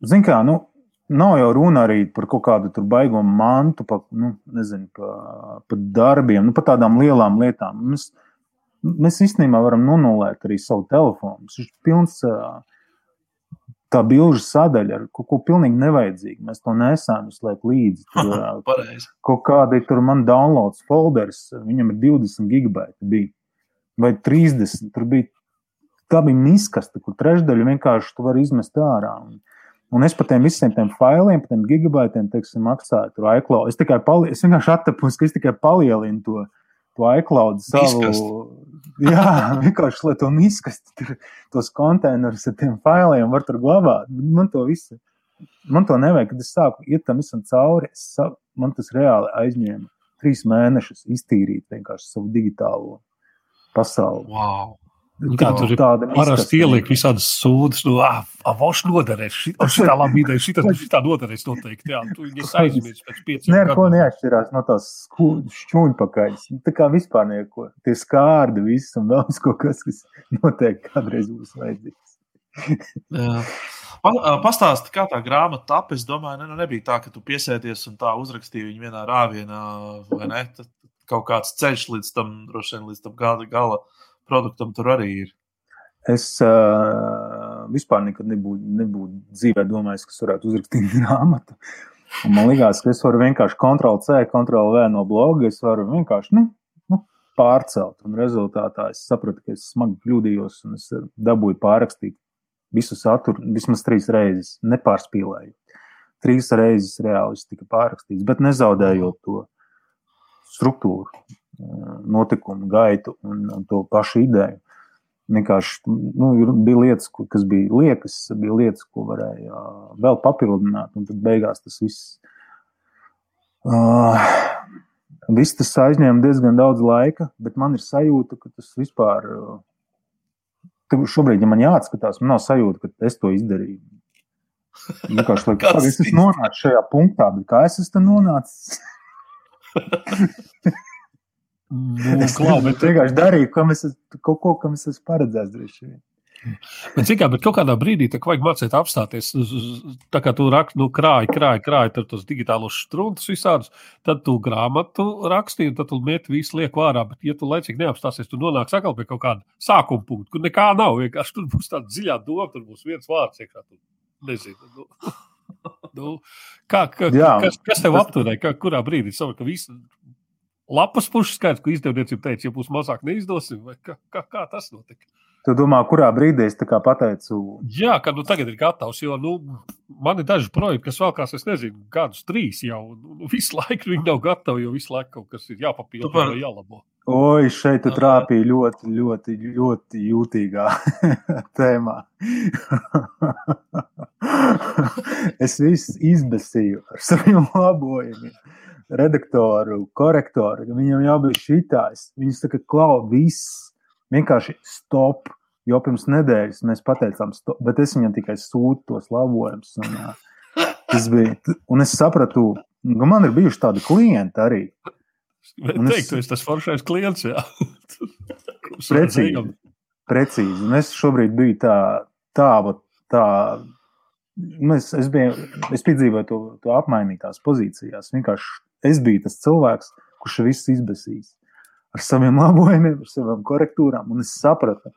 zin kā, nu, nav jau runa arī par kaut kādu baigo mantu, pa, nu, nezinu, pa, pa darbiem, nu, pa tādām lielām lietām. Mēs, mēs īstenībā varam nonulēt arī savu telefonu. Viņš ir pilns tā bilžu sadaļa ar kaut ko pilnīgi nevajadzīgu. Mēs to nesām visu laiku līdzi. Tur, kaut kādi tur man downloads folders, viņam ir 20 gigabaiti bija, vai 30. Tur bija, tā bija miskasta, kur trešdaļu vienkārši tu vari izmest ārā. Un, un es par tiem visiem tiem failiem, par tiem gigabaitiem, teiksim, maksāju tur iCloud. Es tikai pali, es vienkārši attapos, ka es tikai palielinu to to iCloud savu. Miskast. Jā, vienkārši, lai to miskasti, tur, tos konteinerus ar tiem failiem var tur glabāt. Man to visu, man to nevajag, kad es sāku iet tam visam cauri, sa, man tas reāli aizņēma trīs mēnešus iztīrīt vienkārši savu digitālo pasauli. Wow. Nu, kā tur ir parasti ieliek visādas sūdzes, nu, ah, voš noderēs, šitā labi ideja, šitā, šitā noderēs noteikti, jā, tu viņas aizmirst pēc pieciem gadiem. Neko neatšķirās no tās šķūņpakaļas, nu, tā kā vispār neko, tie skārdi viss un vēl kaut kas, kas noteikti kādreiz būs vajadzīgs. Pastāsti, kā tā grāmata tapa. Es domāju, ne, nu nebija tā, ka tu piesēties un tā uzrakstīji viņu vienā rāvienā, vai ne? Tad kaut kāds ceļš līdz tam, droši vien līdz tam gala, gala produktam tur arī ir. Es uh, vispār nekad nebūtu, nebūtu dzīvē domājis, ka varētu uzrakstīt grāmatu. Un man liekas, ka es varu vienkārši kontrolēt C, kontrolēt V no bloga. Es varu vienkārši nu, nu, pārcelt. Un rezultātā es sapratu, ka es smagi kļūdījos un es dabūju pārrakstīt visu saturu vismaz trīs reizes, nepārspīlēju. Trīs reizes reāli tika pārrakstīts, bet nezaudējot to struktūru notikumu gaitu un, un to pašu ideju. vienkārši nu, bija lietas, kas bija liekas, bija lietas, ko varēja vēl papildināt, un tad beigās tas viss. Uh, Viss tas aizņēma diezgan daudz laika, bet man ir sajūta, ka tas vispār. Šobrīd, ja man jāatskatās, man nav sajūta, ka es to izdarīju. Vienkārši kā es esmu nonācis šajā punktā, bet kā es esmu nonācis? nu, es klau, bet... vienkārši darīju es, kaut ko, kam es esmu paredzējis. Bet, kā, bet kaut kādā brīdī tam vajag mācīt apstāties. Tā kā tu raksti, nu, krāji, krāji, krāji tur tos digitālos strunkus visādus, tad tu grāmatu rakstīji, un tad tu meti visu lieku ārā. Bet, ja tu laicīgi neapstāsies, tu nonāksi atkal pie kaut kāda sākuma punkta, kur nekā nav. Vienkārši tur būs tāda dziļā doma, tur būs viens vārds iekšā. Tu nezinu. Nu. Nu, kā, kā, Jā, kas, kas tev tas... apturēja? Kurā brīdī saprati, ka viss lapas puses skaits, ko izdevniecība teica, ja būs mazāk neizdosim, vai kā, kā, kā tas notika? Tu domā, kurā brīdī es pateicu? Jā, ka nu, tagad ir gatavs. Jo nu, man ir daži projekti, kas vēl kāds, es nezinu, gadus trīs jau. Nu, visu laiku viņi nav gatavi, jo visu laiku kaut kas ir jāpapilda par... vai jālabo. Oi, šeit tu trāpīji ļoti, ļoti, ļoti jūtīgā tēmā. es visu izbēsīju ar saviem labojumiem. Redaktoru, korektoru, viņam jau bija šitājs. Viņš saka, klau, viss vienkārši stop. Jo pirms nedēļas mēs pateicām, stop, bet es viņam tikai sūtu tos labojumus. Un, tas bija, un es sapratu, ka man ir bijuši tādi klienti arī. Un es teiktu, tas foršais klients, precīzi, precīzi. Un es šobrīd biju tā, tā, tā nu es, es, biju, es piedzīvoju to, to apmainītās pozīcijās. Vienkārši es biju tas cilvēks, kurš viss izbēsīs ar saviem labojumiem, ar savām korektūrām. Un es sapratu,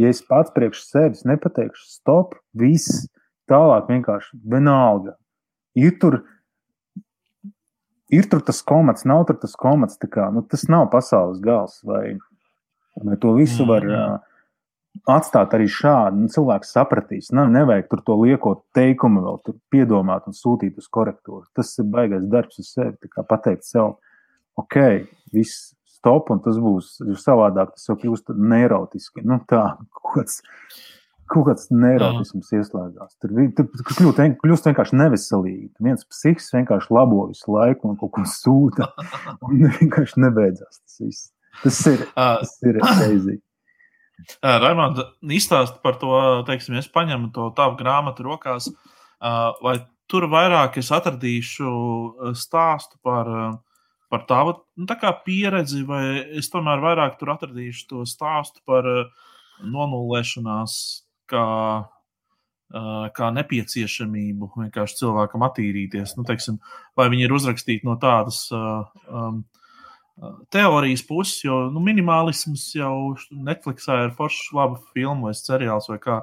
ja es pats priekš sevis nepateikšu, stop, viss tālāk vienkārši vienalga. Ir tur, ir tur tas komats, nav tur tas komats. Kā, nu, tas nav pasaules gals. Vai, vai to visu var uh, atstāt arī šādi? Nu, cilvēks sapratīs. Nav, nevajag tur to liekot teikumu, vēl piedomāt un sūtīt uz korektūru. Tas ir baigais darbs uz sevi. Pateikt sev, ok, viss stop, un tas būs savādāk. Tas jau kļūst neirotiski. Nu, tā kaut kāds, kaut kāds neirotisms ieslēdzās. Tur, tur kļūst, kļūst vienkārši neveselīgi. Viens psihs vienkārši labo visu laiku un kaut ko sūta. Un vienkārši nebeidzās tas viss. Tas ir, tas ir crazy. Raimonds, izstāst par to, teiksim, es paņemu to tavu grāmatu rokās, vai tur vairāk es atradīšu stāstu par par tavu nu, pieredzi, vai es tomēr vairāk tur atradīšu to stāstu par nonulēšanās, kā, kā nepieciešamību vienkārši cilvēkam attīrīties. Nu, teiksim, vai viņi ir uzrakstīti no tādas um, teorijas puses, jo nu, minimālisms jau Netflixā ir foršs, laba filma vai seriāls, vai kā,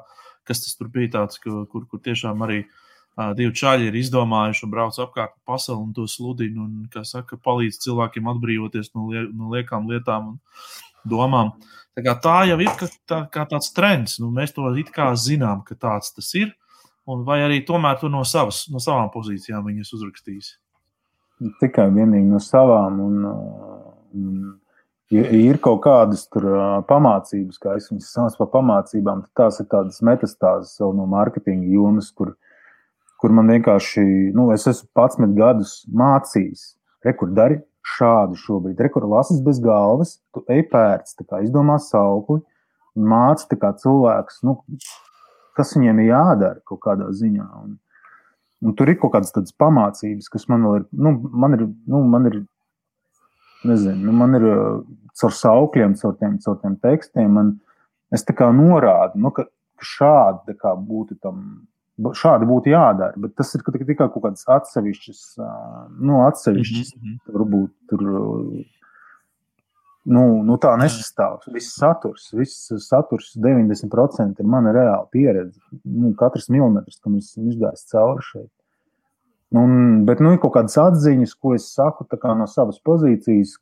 kas tas tur bija tāds, kur, kur, kur tiešām arī uh, divi čaļi ir izdomājuši un brauc apkārt pa pasauli un to sludina un, kā saka, palīdz cilvēkiem atbrīvoties no, lie, no liekām lietām un domām. Tā, kā tā jau ir kā, tā, kā tāds trends. Nu, mēs to it kā zinām, ka tāds tas ir. Un vai arī tomēr tu no, savas, no savām pozīcijām viņas uzrakstīs? Tikai vienīgi no savām. Un, un, ja ir kaut kādas tur, pamācības, kā es viņas saucu par pamācībām, tad tās ir tādas metastāzes no mārketinga jomas, kur kur man vienkārši, nu, es esmu 11 gadus mācījis, rekur dari šādu šobrīd, rekur lasis bez galvas, tu ej pērts, tā kā izdomā saukli, māci tā kā cilvēks, nu, kas viņiem ir jādara kaut kādā ziņā. Un, un tur ir kaut kādas tādas pamācības, kas man ir, nu, man ir, nu, man ir, nezinu, nu, man ir caur saukļiem, caur tiem, caur tiem tekstiem, man, es tā kā norādu, nu, ka, šādi kā būtu tam šādi būtu jādara. Bet tas ir tikai kaut kādas atsevišķas, nu, atsevišķas mm -hmm. varbūt tur. Nu, nu tā nesastāv. Viss saturs, viss saturs 90% ir mana reāla pieredze. Nu, katrs milimetrs, kam es esmu izgājis cauri šeit. Un, bet nu, ir kaut kādas atziņas, ko es saku no savas pozīcijas,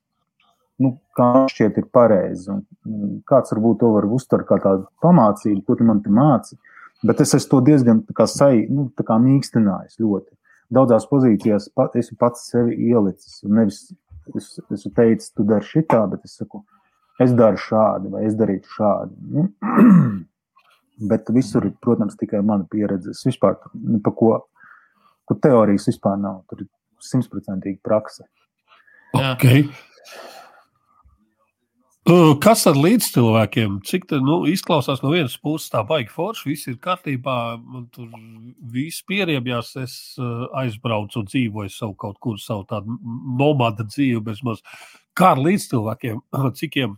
nu, kā šķiet, ir pareizi. Un kāds varbūt to var uztvert kā tādu pamācību, ko tu man te mācīji. Bet es esmu to diezgan sai, nu, mīkstinājis ļoti. Daudzās pozīcijās pa, esmu pats sevi ielicis. Nevis es, esmu teicis, tu dari šitā, bet es saku, es daru šādi, vai es darītu šādi. Nu, bet visur ir, protams, tikai mana pieredze. Es vispār nu, pa ko, ko teorijas vispār nav. Tur ir simtprocentīgi praksa. Okay. Uh, kas ar līdzcilvēkiem? Cik tā nu, izklausās no vienas puses, tā baigi forši, viss ir kārtībā, man tur viss pieriebjās, es uh, aizbraucu un dzīvoju savu kaut kur, savu tādu nomada dzīvi bez maz. Kā ar līdzcilvēkiem, cikiem,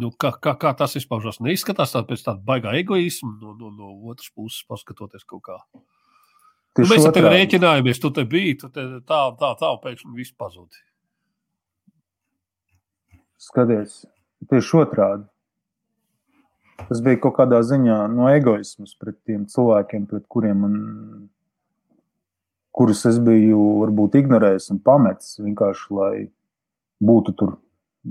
nu, kā, kā, kā tas izpaužas? Neizskatās tā pēc tāda baigā egoisma no, no, no otras puses, paskatoties kaut kā. Nu, mēs ar tevi rēķinājāmies, tu te biji, tu te tā, tā, tā, pēkšņi viss pazūdi. Skaties, tieši otrādi. Tas bija kaut kādā ziņā no egoismas pret tiem cilvēkiem, pret kuriem man, kurus es biju varbūt ignorējis un pametis vienkārši, lai būtu tur,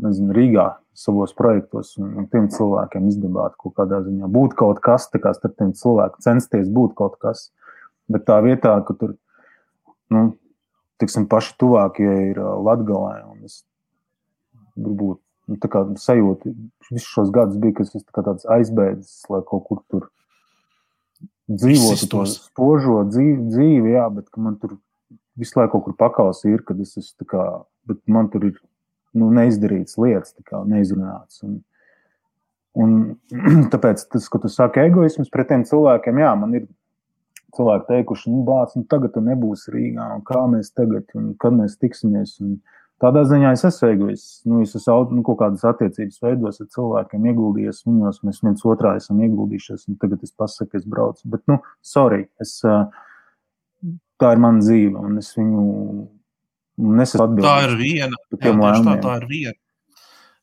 nezinu, Rīgā savos projektos un, un tiem cilvēkiem izdabāt kaut kādā ziņā. Būt kaut kas, tā kā starp tiem cilvēkiem, censties būt kaut kas. Bet tā vietā, ka tur, nu, tiksim, paši tuvākie ir un es varbūt nu, kā, sajūta visus šos gadus bija, ka es esmu tāds aizbēdzis, lai kaut kur tur dzīvotu to spožo dzīvi, dzīvi jā, bet man tur visu laiku kaut kur pakaus ir, kad es esmu kā, bet man tur ir nu, neizdarīts lietas, kā, neizrunāts. Un, un tāpēc tas, ko tu saki, egoisms pret tiem cilvēkiem, jā, man ir cilvēki teikuši, nu, bāc, nu, tagad tu nebūsi Rīgā, un kā mēs tagad, un kad mēs tiksimies. Un, Tādā ziņā es esmu egoists. Nu, es esmu nu, kaut kādas attiecības veidos ar cilvēkiem, ieguldījies viņos, mēs viens otrā esam ieguldījušies, un tagad es pasaku, es braucu. Bet, nu, sorry, es, tā ir mana dzīve, un es viņu nesu atbildīgs. Tā ir viena. Jā, tā, tā ir viena.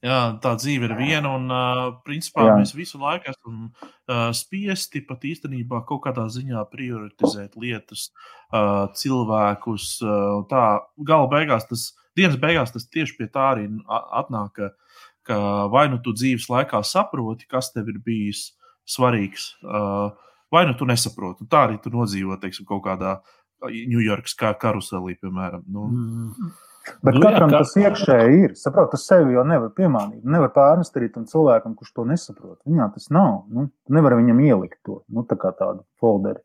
Jā, tā dzīve ir viena, un uh, principā Jā. mēs visu laiku esam uh, spiesti pat īstenībā kaut kādā ziņā prioritizēt lietas, uh, cilvēkus. Uh, tā gala beigās tas dienas beigās tas tieši pie tā arī atnāk, ka, ka vai nu tu dzīves laikā saproti, kas tev ir bijis svarīgs, vai nu tu nesaproti. Tā arī tu nodzīvo teiksim, kaut kādā Ņujorkas karuselī, piemēram. Nu. Mm. Bet nu, katram jā, kā... tas iekšēji ir. Saprot, tas sevi jau nevar piemānīt. Nevar pārnest arī tam cilvēkam, kurš to nesaprot. Viņā tas nav. Nu, nevar viņam ielikt to nu, tā kā tādu folderi.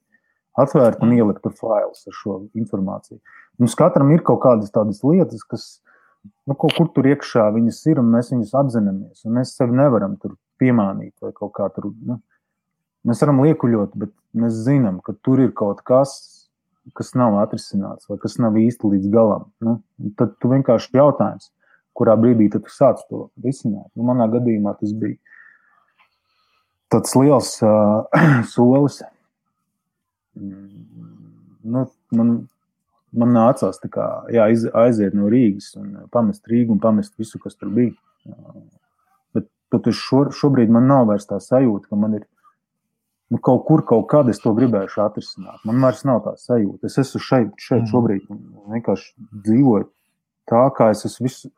Atvērt un ielikt tur failus ar šo informāciju. Mums katram ir kaut kādas tādas lietas, kas nu, kaut kur tur iekšā viņas ir, un mēs viņus apzināmies. Mēs sevi nevaram tur piemānīt vai kaut kā tur. Nu, mēs varam liekuļot, bet mēs zinām, ka tur ir kaut kas, kas nav atrisināts vai kas nav īsti līdz galam. Nu, tad tu vienkārši jautājums, kurā brīdī tu sāc to risināt. Nu, manā gadījumā tas bija tāds liels uh, solis. Mm, nu, man man nācās kā, jā, aiziet no Rīgas un pamest Rīgu un pamest visu, kas tur bija. Bet, bet šo, šobrīd man nav vairs tā sajūta, ka man ir nu, kaut kur, kaut kad es to gribēšu atrisināt. Man vairs nav tā sajūta. Es esmu šeit, šeit mm. šobrīd un vienkārši dzīvoju tā, kā es esmu visu.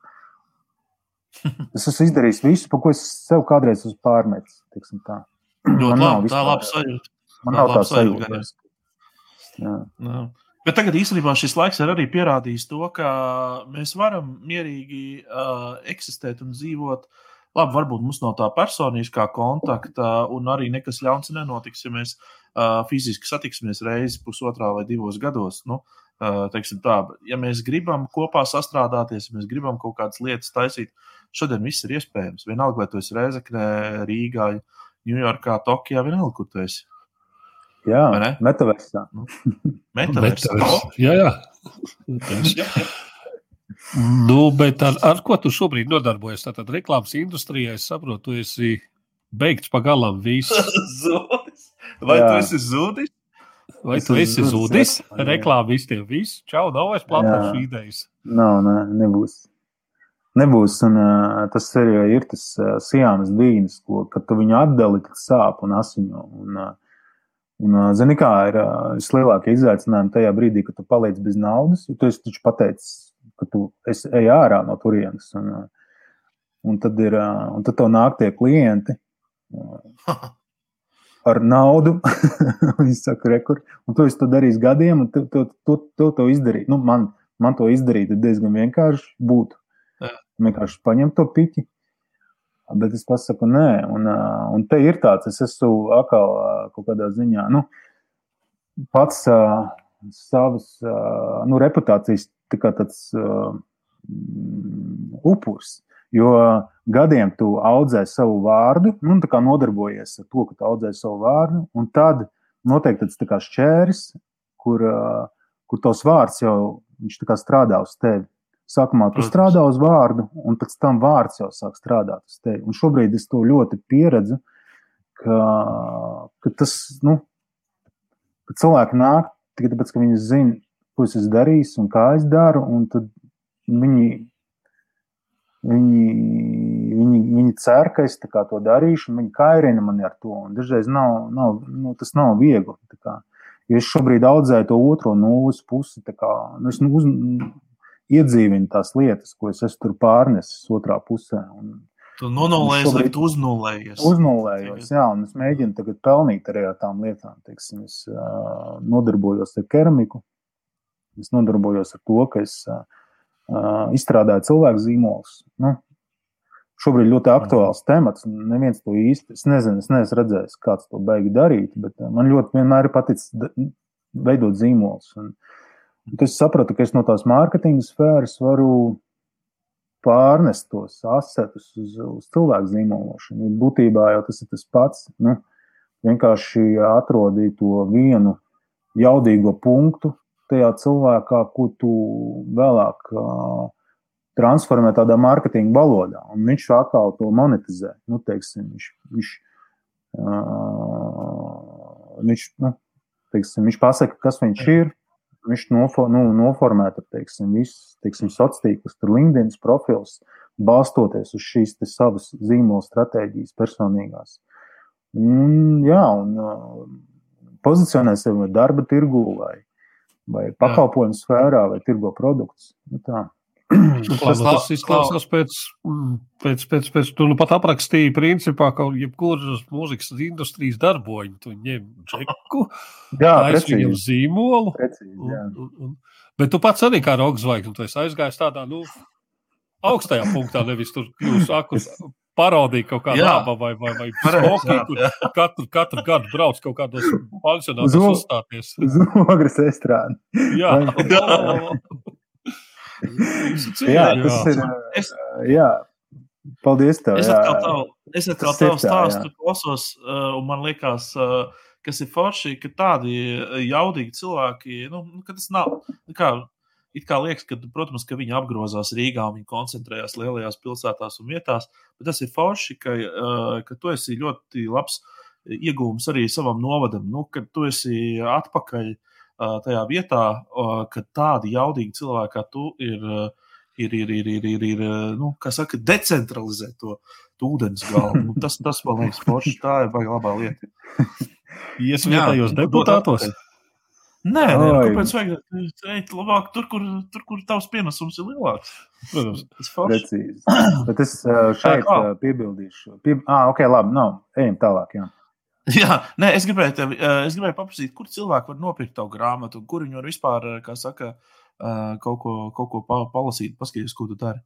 Es esmu izdarījis visu, par ko es sev kādreiz esmu pārmetis. Tā. Man nav tā laba sajūta. Man nav tā sajūta. Jā. Jā. Bet tagad īstenībā šis laiks ir arī pierādījis to, ka mēs varam mierīgi uh, eksistēt un dzīvot. Labi, varbūt mums nav tā personiskā kontakta, un arī nekas ļauns nenotiks, ja mēs uh, fiziski satiksimies reizi pusotrā vai divos gados. Nu, uh, tā, ja mēs gribam kopā sastrādāties, ja mēs gribam kaut kādas lietas taisīt, šodien viss ir iespējams. Vienalga, vai tu esi Reizekne, Rīgā, Ņujorkā, Tokijā, vienalga, kur tu esi. Jā, metaversā. Nu, metaversā. jā, jā. Nu, bet ar, ar ko tu šobrīd nodarbojies? Tātad reklāmas industrijā, es saprotu, tu esi beigts pagalam visu. zudis. Vai jā. tu esi zudis? Vai es tu esi zudis? Reklāmistiem viss. Čau, nav vairs platāšu idejas. Nav, nē, nebūs. Nebūs, un uh, tas arī ir tas uh, sijānas dīnis, ko, kad tu viņu atdali, tad sāp un asiņo. Un, uh, Un, zini, kā ir vislielākie izaicinājumi tajā brīdī, kad tu paliec bez naudas, jo tu esi taču pateicis, ka tu ej ārā no turienes. Un, un tad, ir, un tad tev nāk tie klienti ar naudu. Viņi saka, rekur, un tu esi to darījis gadiem, un tu, tu, tu, tu to izdarīji. Nu, man, man to izdarīt diezgan vienkārši būtu. Vienkārši paņemt to piķi, Bet es pasaku, nē, un, un te ir tāds, es esmu atkal kaut kādā ziņā, nu, pats uh, savas nu, reputācijas tā tāds uh, upurs. Jo gadiem tu audzē savu vārdu, nu, tā kā nodarbojies ar to, ka tu audzē savu vārdu, un tad tāds tā kā šķērs, kur, uh, kur tos vārds jau strādā uz tevi. Sākumā tu Protams. strādā uz vārdu, un pēc tam vārds jau sāk strādāt uz tevi. Un šobrīd es to ļoti pieredzu, ka, ka tas, nu, ka cilvēki nāk tikai tāpēc, ka viņi zina, ko es darījis un kā es daru, tad viņi, viņi, viņi, viņi cer, ka es to darīšu, un viņi kairina mani ar to. Dažreiz nav, nav, nu, tas nav viegli. Ja es šobrīd audzēju to otro nulles pusi, kā, nu, es uz, iedzīvinu tās lietas, ko es esmu pārnesis otrā pusē. Un, Tu nonulējies, vai tu uznulējies? Uznulējos, jā, un es mēģinu tagad pelnīt arī ar tām lietām. Teiksim, es uh, nodarbojos ar keramiku, es nodarbojos ar to, ka es uh, izstrādāju cilvēku zīmolus. Nu, šobrīd ļoti aktuāls temats. Neviens to īsti es nezinu, es neesmu redzējis, kāds to beigi darīt, bet man ļoti vienmēr ir paticis veidot zīmolus. Un, uh, Es sapratu, ka es no tās mārketinga sfēras varu pārnest tos asetus uz, uz cilvēku zīmološanu. Būtībā jau tas ir tas pats. Nu, vienkārši atrodīt to vienu jaudīgo punktu tajā cilvēkā, ko tu vēlāk uh, transformē tādā mārketinga valodā. Un viņš atkal to monetizē. Nu, teiksim, viņš, viņš, uh, viņš, nu, teiksim, viņš pasaka, kas viņš ir viņš nofo, nu, noformēta teiksim, visus sociālos tīklus, LinkedIn profils, balstoties uz šīs savas zīmola stratēģijas, personīgās. Un, jā, un uh, pozicionē sevi darba tirgū vai, vai pakalpojumu sfērā vai tirgo produktus. Nu, tā. Tas, tas izklausās pēc, pēc, pēc, pēc tu nu pat aprakstīji, principā, ka jebkuras mūzikas industrijas darboņi, tu ņem džeku, aizviņam zīmolu. Precīzi, un, un, un, bet tu pats arī kā roksvaigznes, tu esi aizgājis tādā, nu, augstajā punktā, nevis tur jūs akus parodija kaut kāda laba vai, vai, vai skoki, kur katru, katru gadu brauc kaut kādos pansionātos uzstāties. Uz ogres estrādi. Jā. jā, tas ir. Es, jā. Paldies, tev. Es atkal tavu, es atkal tavu stāstu jā. klausos, un man liekas, kas ir forši, ka tādi jaudīgi cilvēki, nu, ka tas nav. Kā, it kā liekas, ka, protams, ka viņi apgrozās Rīgā un viņi koncentrējās lielajās pilsētās un vietās, bet tas ir forši, ka, ka tu esi ļoti labs iegūms arī savam novadam, nu, kad tu esi atpakaļ uh, tajā vietā, ka tādi jaudīgi cilvēki kā tu ir, ir, ir, ir, ir, ir, ir nu, saka, decentralizēt to, to ūdens galvu. Nu, tas, tas man liekas, forši, tā ir baigā labā lieta. Iesvietējos deputātos. Nē, nē nu, kāpēc vajag teikt, labāk tur, kur, tur, kur tavs pienesums ir lielāks? Protams, tas ir precīzi. Bet es šeit piebildīšu. Pie... Ah, ok, labi, nav. Ejam tālāk. Jā. Jā, nē, es gribēju, tevi, es gribēju paprasīt, kur cilvēki var nopirkt tavu grāmatu, kur viņi var vispār, kā saka, kaut ko, kaut ko palasīt, paskatīties, ko tu dari.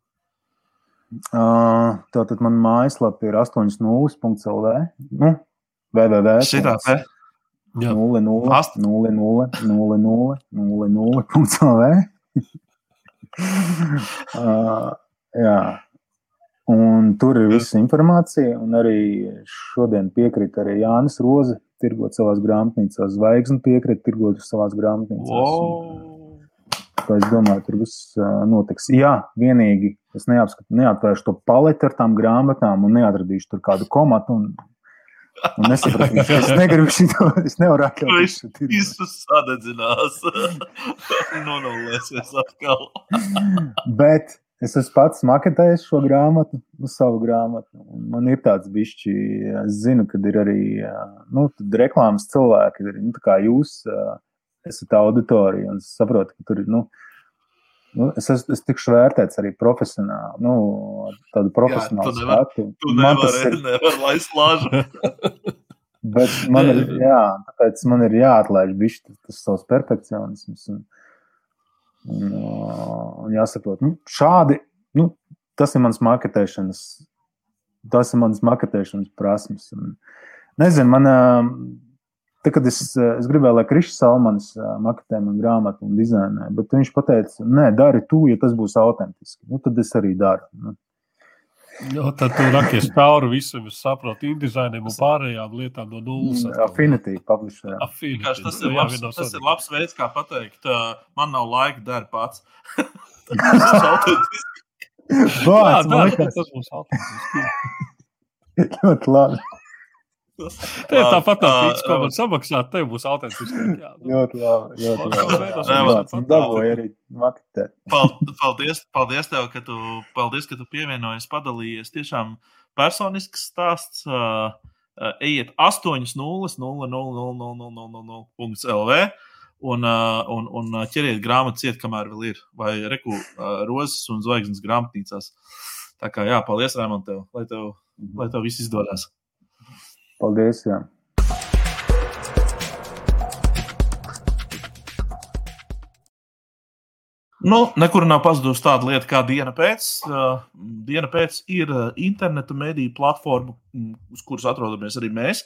Uh, tātad man mājaslapa ir 8.0.lv. Nu, www. Šitā te. 0, 0, 0, 0, 0, 0, 0, 0.lv. uh, jā. Un tur ir visa informācija, un arī šodien piekrita arī Jānis Roze, tirgot savās grāmatnīcās, zvaigzni piekrita tirgot savās grāmatnīcās. Wow. Un, es domāju, tur viss notiks. Jā, vienīgi es neatvēršu to paleti ar tām grāmatām un neatradīšu tur kādu komatu. Un, un nesapratu, es negribu šo, es nevaru atļauties. Viņš visus sadedzinās. Nonulēsies atkal. Bet Es esmu pats maketējis šo grāmatu, nu, savu grāmatu. Man ir tāds bišķi, es zinu, ka ir arī nu, reklāmas cilvēki, ir, nu, kā jūs esat auditorija, un es saprotu, ka tur ir. Nu, Nu, es, es, es tikšu vērtēts arī profesionāli, nu, tādu profesionālu skatu. Tu nevari, ir... nevar laist lāžu. Bet man ir, jā, tāpēc man ir jāatlaiž bišķi tas savs perfekcionisms. Un, Un, un jāsaprot, nu, šādi, nu, tas ir mans marketēšanas tas ir mans maketēšanas prasmes. Un, nezinu, man, tā, kad es, es gribēju, lai Krišs Salmans maketē man grāmatu un dizainē, bet viņš teica, nē, dari tu, ja tas būs autentiski. Nu, tad es arī daru. Nu. Jo, tad tu rakies cauri visam, es saprotu, indizainiem un pārējām lietām no nulles. Mm, Affinity publisher. Affinity. Tas ir, labs, jā, tas ir labs veids, kā pateikt, uh, man nav laika, dari pats. Vārds, jā, liekas, tas būs autentiski. ļoti labi. Te tāpat tā pīcis, ko man samaksāt, tev būs autentiski. Jā. Ļoti labi. Ļoti labi. Un dabūja arī maketēt. Pal- Paldies, paldies tev, ka tu, paldies, ka tu pievienojies, padalījies. Tiešām personisks stāsts. Uh, uh, ejiet 8.00.00.00.lv un, uh, un, un uh, ķeriet grāmatu ciet, kamēr vēl ir. Vai reku uh, rozes un zvaigznes grāmatnīcās. Tā kā jā, paldies, Raimond, tev, lai tev, lai tev viss izdodas. Paldies. Jā. Nu, nekur nav pazudusi tāda lieta kā diena pēc. Uh, diena pēc ir uh, interneta mediju platforma, mm, uz kuras atrodamies arī mēs.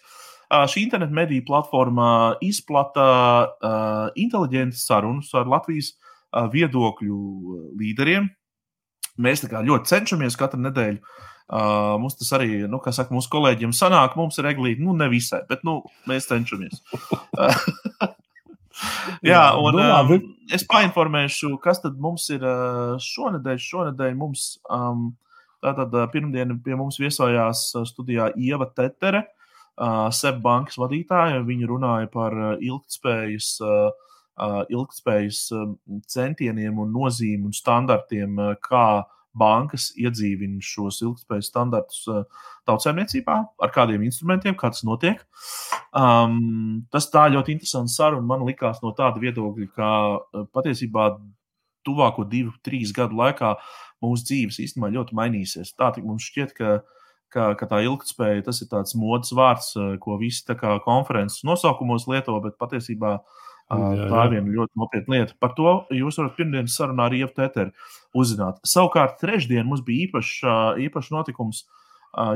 Uh, šī interneta mediju platforma izplata uh, inteliģentas sarunas ar Latvijas uh, viedokļu līderiem. Mēs ļoti cenšamies katru nedēļu. Uh, mums tas arī, nu, kā saka, mūsu kolēģiem sanāk, mums ir reglīti, nu, ne visai, bet, nu, mēs cenšamies. Jā, un nu, um, es painformēšu, kas tad mums ir uh, šonadēļ. Šonadēļ mums um, tātad uh, pirmdien pie mums viesojās uh, studijā Ieva Tetere, uh, SEB bankas vadītāja. Viņa runāja par uh, ilgtspējas, uh, uh, ilgtspējas um, centieniem un nozīmi un standartiem, uh, kā bankas iedzīvina šos ilgspējas standartus uh, tautsēmniecībā, ar kādiem instrumentiem, kā tas notiek. Um, tas tā ļoti interesants saruna man likās no tāda viedokļa, ka uh, patiesībā tuvāko divu, trīs gadu laikā mūsu dzīves īstenībā ļoti mainīsies. Tā mums šķiet, ka, ka, ka tā ilgspēja tas ir tāds modes vārds, uh, ko visi konferences nosaukumos lieto, bet patiesībā uh, Jā, tā jā. ir viena ļoti nopietna lieta. Par to jūs varat pirmdienas sarunā arī FTR uzzināt. Savukārt, trešdien mums bija īpašs, īpašs notikums,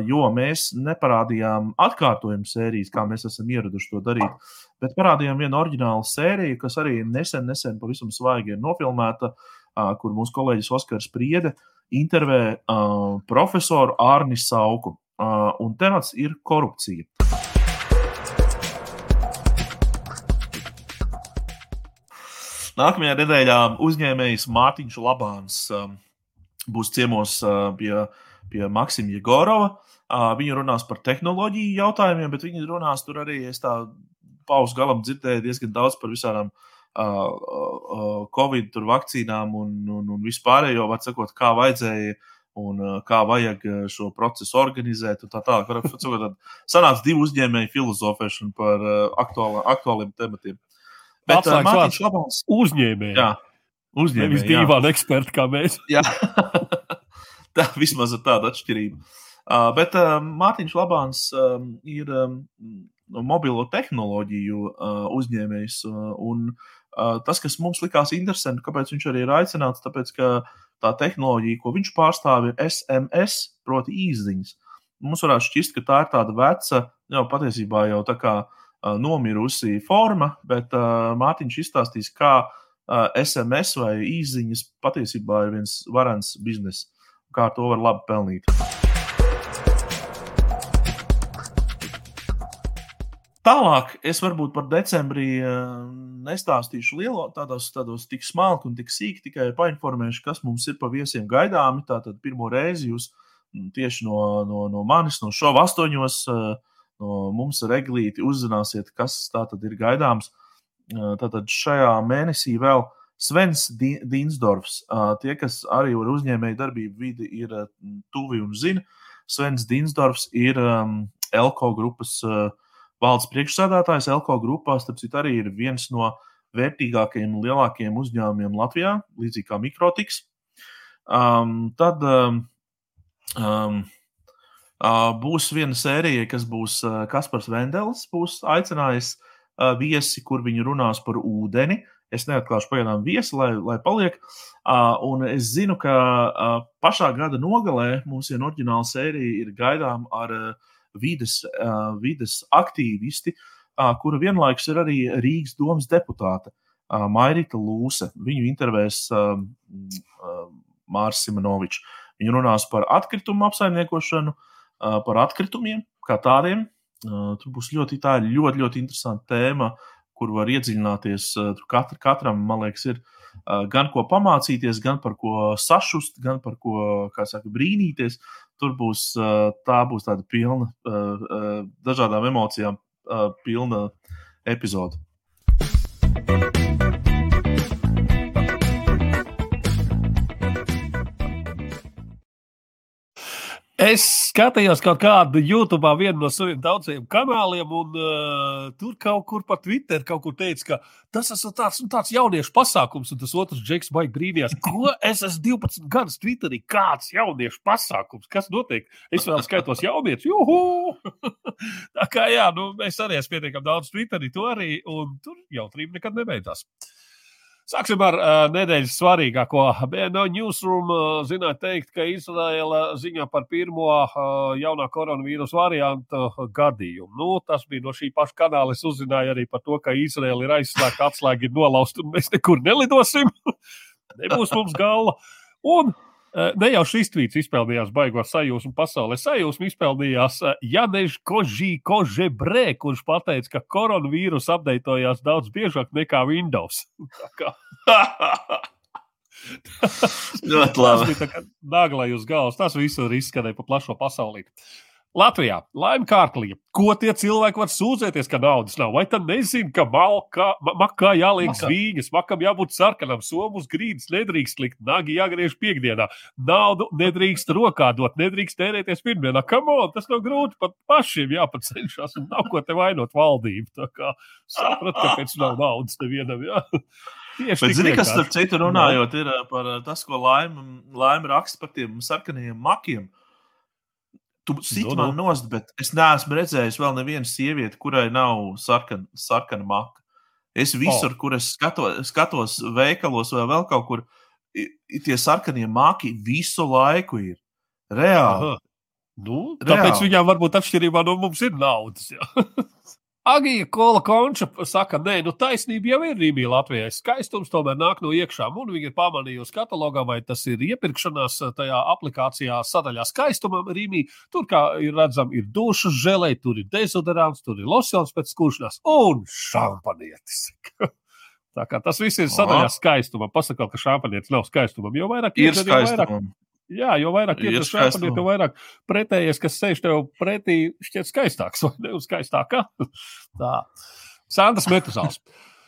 jo mēs neparādījām atkārtojumu sērijas, kā mēs esam ieraduši to darīt, bet parādījām vienu oriģinālu sēriju, kas arī nesen, nesen pavisam svaigi ir nofilmēta, kur mūsu kolēģis Oskars Priede intervē profesoru Ārni Sauku. Un temats ir korupcija. Nākamajā nedēļā uzņēmējs Mārtiņš Labāns um, būs ciemos uh, pie, pie Maksima Jegorova. Uh, viņi runās par tehnoloģiju jautājumiem, bet viņi runās tur arī, es tā pauzes galam dzirdēju diezgan daudz par visādām uh, uh, Covid vakcīnām un, un, un vispārējo, var sakot, kā vajadzēja un uh, kā vajag uh, šo procesu organizēt. un Tā tālāk, var sakot, tad sanāca divu uzņēmēju filozofēšanu par uh, aktuāliem tematiem. Bet uh, Mārtiņš. Labāns, Uzņēmēji. jā, Nevis uzņēmējs. jā. dīvaini eksperti kā mēs. Jā, tā vismaz ir tāda atšķirība. Uh, bet uh, Mārtiņš Labāns um, ir um, mobilo tehnoloģiju uh, uzņēmējs. Uh, un uh, tas, kas mums likās interesanti, kāpēc viņš arī ir aicināts, tāpēc, ka tā tehnoloģija, ko viņš pārstāv, ir SMS, proti, īsiņas. Mums varētu šķist, ka tā ir tāda veca, jau patiesībā jau tā kā uh, nomirusi forma, bet uh, Mārtiņš izstāstīs, kā uh, SMS vai īsiņas patiesībā ir viens varants bizness, kā to var labi pelnīt. Tālāk es varbūt par decembrī nestāstīšu lielo, tādos, tādos tik smalki un tik sīki, tikai painformēšu, kas mums ir pa viesiem gaidāmi. Tātad pirmo reizi jūs tieši no, no, no manis, no šova astoņos, eh, no mums reglīti uzzināsiet, kas tātad ir gaidāms. Tātad šajā mēnesī vēl Svens eh, tie, kas arī ar uzņēmēju darbību vidi ir tuvi un zina, Svens Dinsdorfs ir Elko grupas valdes priekšsēdētājs Elko grupā, starp citu, arī ir viens no vērtīgākajiem un lielākajiem uzņēmumiem Latvijā, līdzīgi kā Mikrotiks. Um, tad um, būs viena sērija, kas būs Kaspars Vendelis, būs aicinājis viesi, kur viņi runās par ūdeni, Es neatklāšu pagaidām viesi, lai, lai paliek. Un es zinu, ka pašā gada nogalē mums viena oriģināla sērija ir gaidām ar vides, vides aktīvisti, kura vienlaikus ir arī Rīgas domas deputāte Mairita Lūse. Viņu intervēs uh, uh, Mārs Simonovičs. Viņa runās par atkritumu apsaimniekošanu, uh, par atkritumiem kā tādiem. Tur būs ļoti, ļoti, ļoti interesanta tēma. Kur var iedziļināties. Tur katra, katram, man liekas, ir gan ko pamācīties, gan par ko sašust, gan par ko, saka, brīnīties. Tur būs tā būs tāda pilna, dažādām emocijām pilna epizode. Es skatījos kaut kādu YouTube, vienu no saviem daudziem kanāliem, un uh, tur kaut kur pa Twitter kaut kur teica, ka tas ir tāds, tāds jauniešu pasākums, un tas otrs džeks baigi brīnījās. Ko es esmu 12 gadus Twitterī? Kāds jauniešu pasākums? Kas notiek? Es vēl skaitos jauniešu. Juhu! Tā kā jā, nu, es arī esmu pietiekami daudz Twitterī, to arī, un tur jautrība nekad nebeidzās. Sāksim ar uh, nedēļas svarīgāko. No newsroom uh, zināja teikt, ka Izraela ziņā par pirmo uh, jaunā koronavīrusa variantu gadījumu. Nu, tas bija no šī paša kanāla. Es uzzināju arī par to, ka Izraela ir aizslēgta, atslēga ir nolausta un mēs nekur nelidosim. Nebūs mums galva. Un ne jau šis tvīts izpildījās baigo sajūsmu pasaulē. Sajūsmu izpildījās eh, Janež Kožī Kožebrē, kurš pateica, ka koronavīrus apdeitojās daudz biežāk nekā Windows. Ļoti labi. Naglai uz galvas. Tas visur izskanēja pa plašo pasaulī. Latvijā laime kārklīja. Ko tie cilvēki var sūdzēties, ka naudas nav? Vai tad nezina, ka malkā, makā jāliek zvīņas, makam jābūt sarkanam, somus grīdas nedrīkst likt, nagi jāgriež piekdienā, naudu nedrīkst rokā dot, nedrīkst tērēties pirmdienā. Kam on, tas nav grūti, pat pašiem jāpacenšas, un nav ko te vainot valdību. Tā kā saprat, kāpēc nav naudas nevienam. Jā. Tieši Bet, zini, kas starp citu runājot, ir par tas, ko laime laim raksta par tiem sarkanajiem makiem. Tu sit no, man nost, bet es neesmu redzējis vēl nevienu sievieti, kurai nav sarkan, sarkana maka. Es visur, oh. kur es skatos, skatos veikalos vai vēl kaut kur, tie sarkanie maki visu laiku ir. Reāli. Aha. Nu, tāpēc Reāli. viņām varbūt atšķirībā no mums ir naudas. Agija Kola Konča saka, nē, nu taisnība jau ir Rīgā Latvijā. Skaistums tomēr nāk no iekšā. Un viņi ir pamanījusi katalogā, vai tas ir iepirkšanās tajā aplikācijā sadaļā skaistumam Rīgā. Tur, kā ir redzams, ir dušas žēlē, tur ir dezodorants, tur ir losjons pēc skūšanās un šampanietis. Tā kā tas viss ir sadaļā skaistumam. Pasakot, ka šampanietis nav skaistumam, jo vairāk ir skaistumam. Jā, jo vairāk ir tas šādi, jo vairāk pretējais, kas sēž tev pretī, šķiet skaistāks vai ne skaistākā. Tā. Sandrs Metusāls.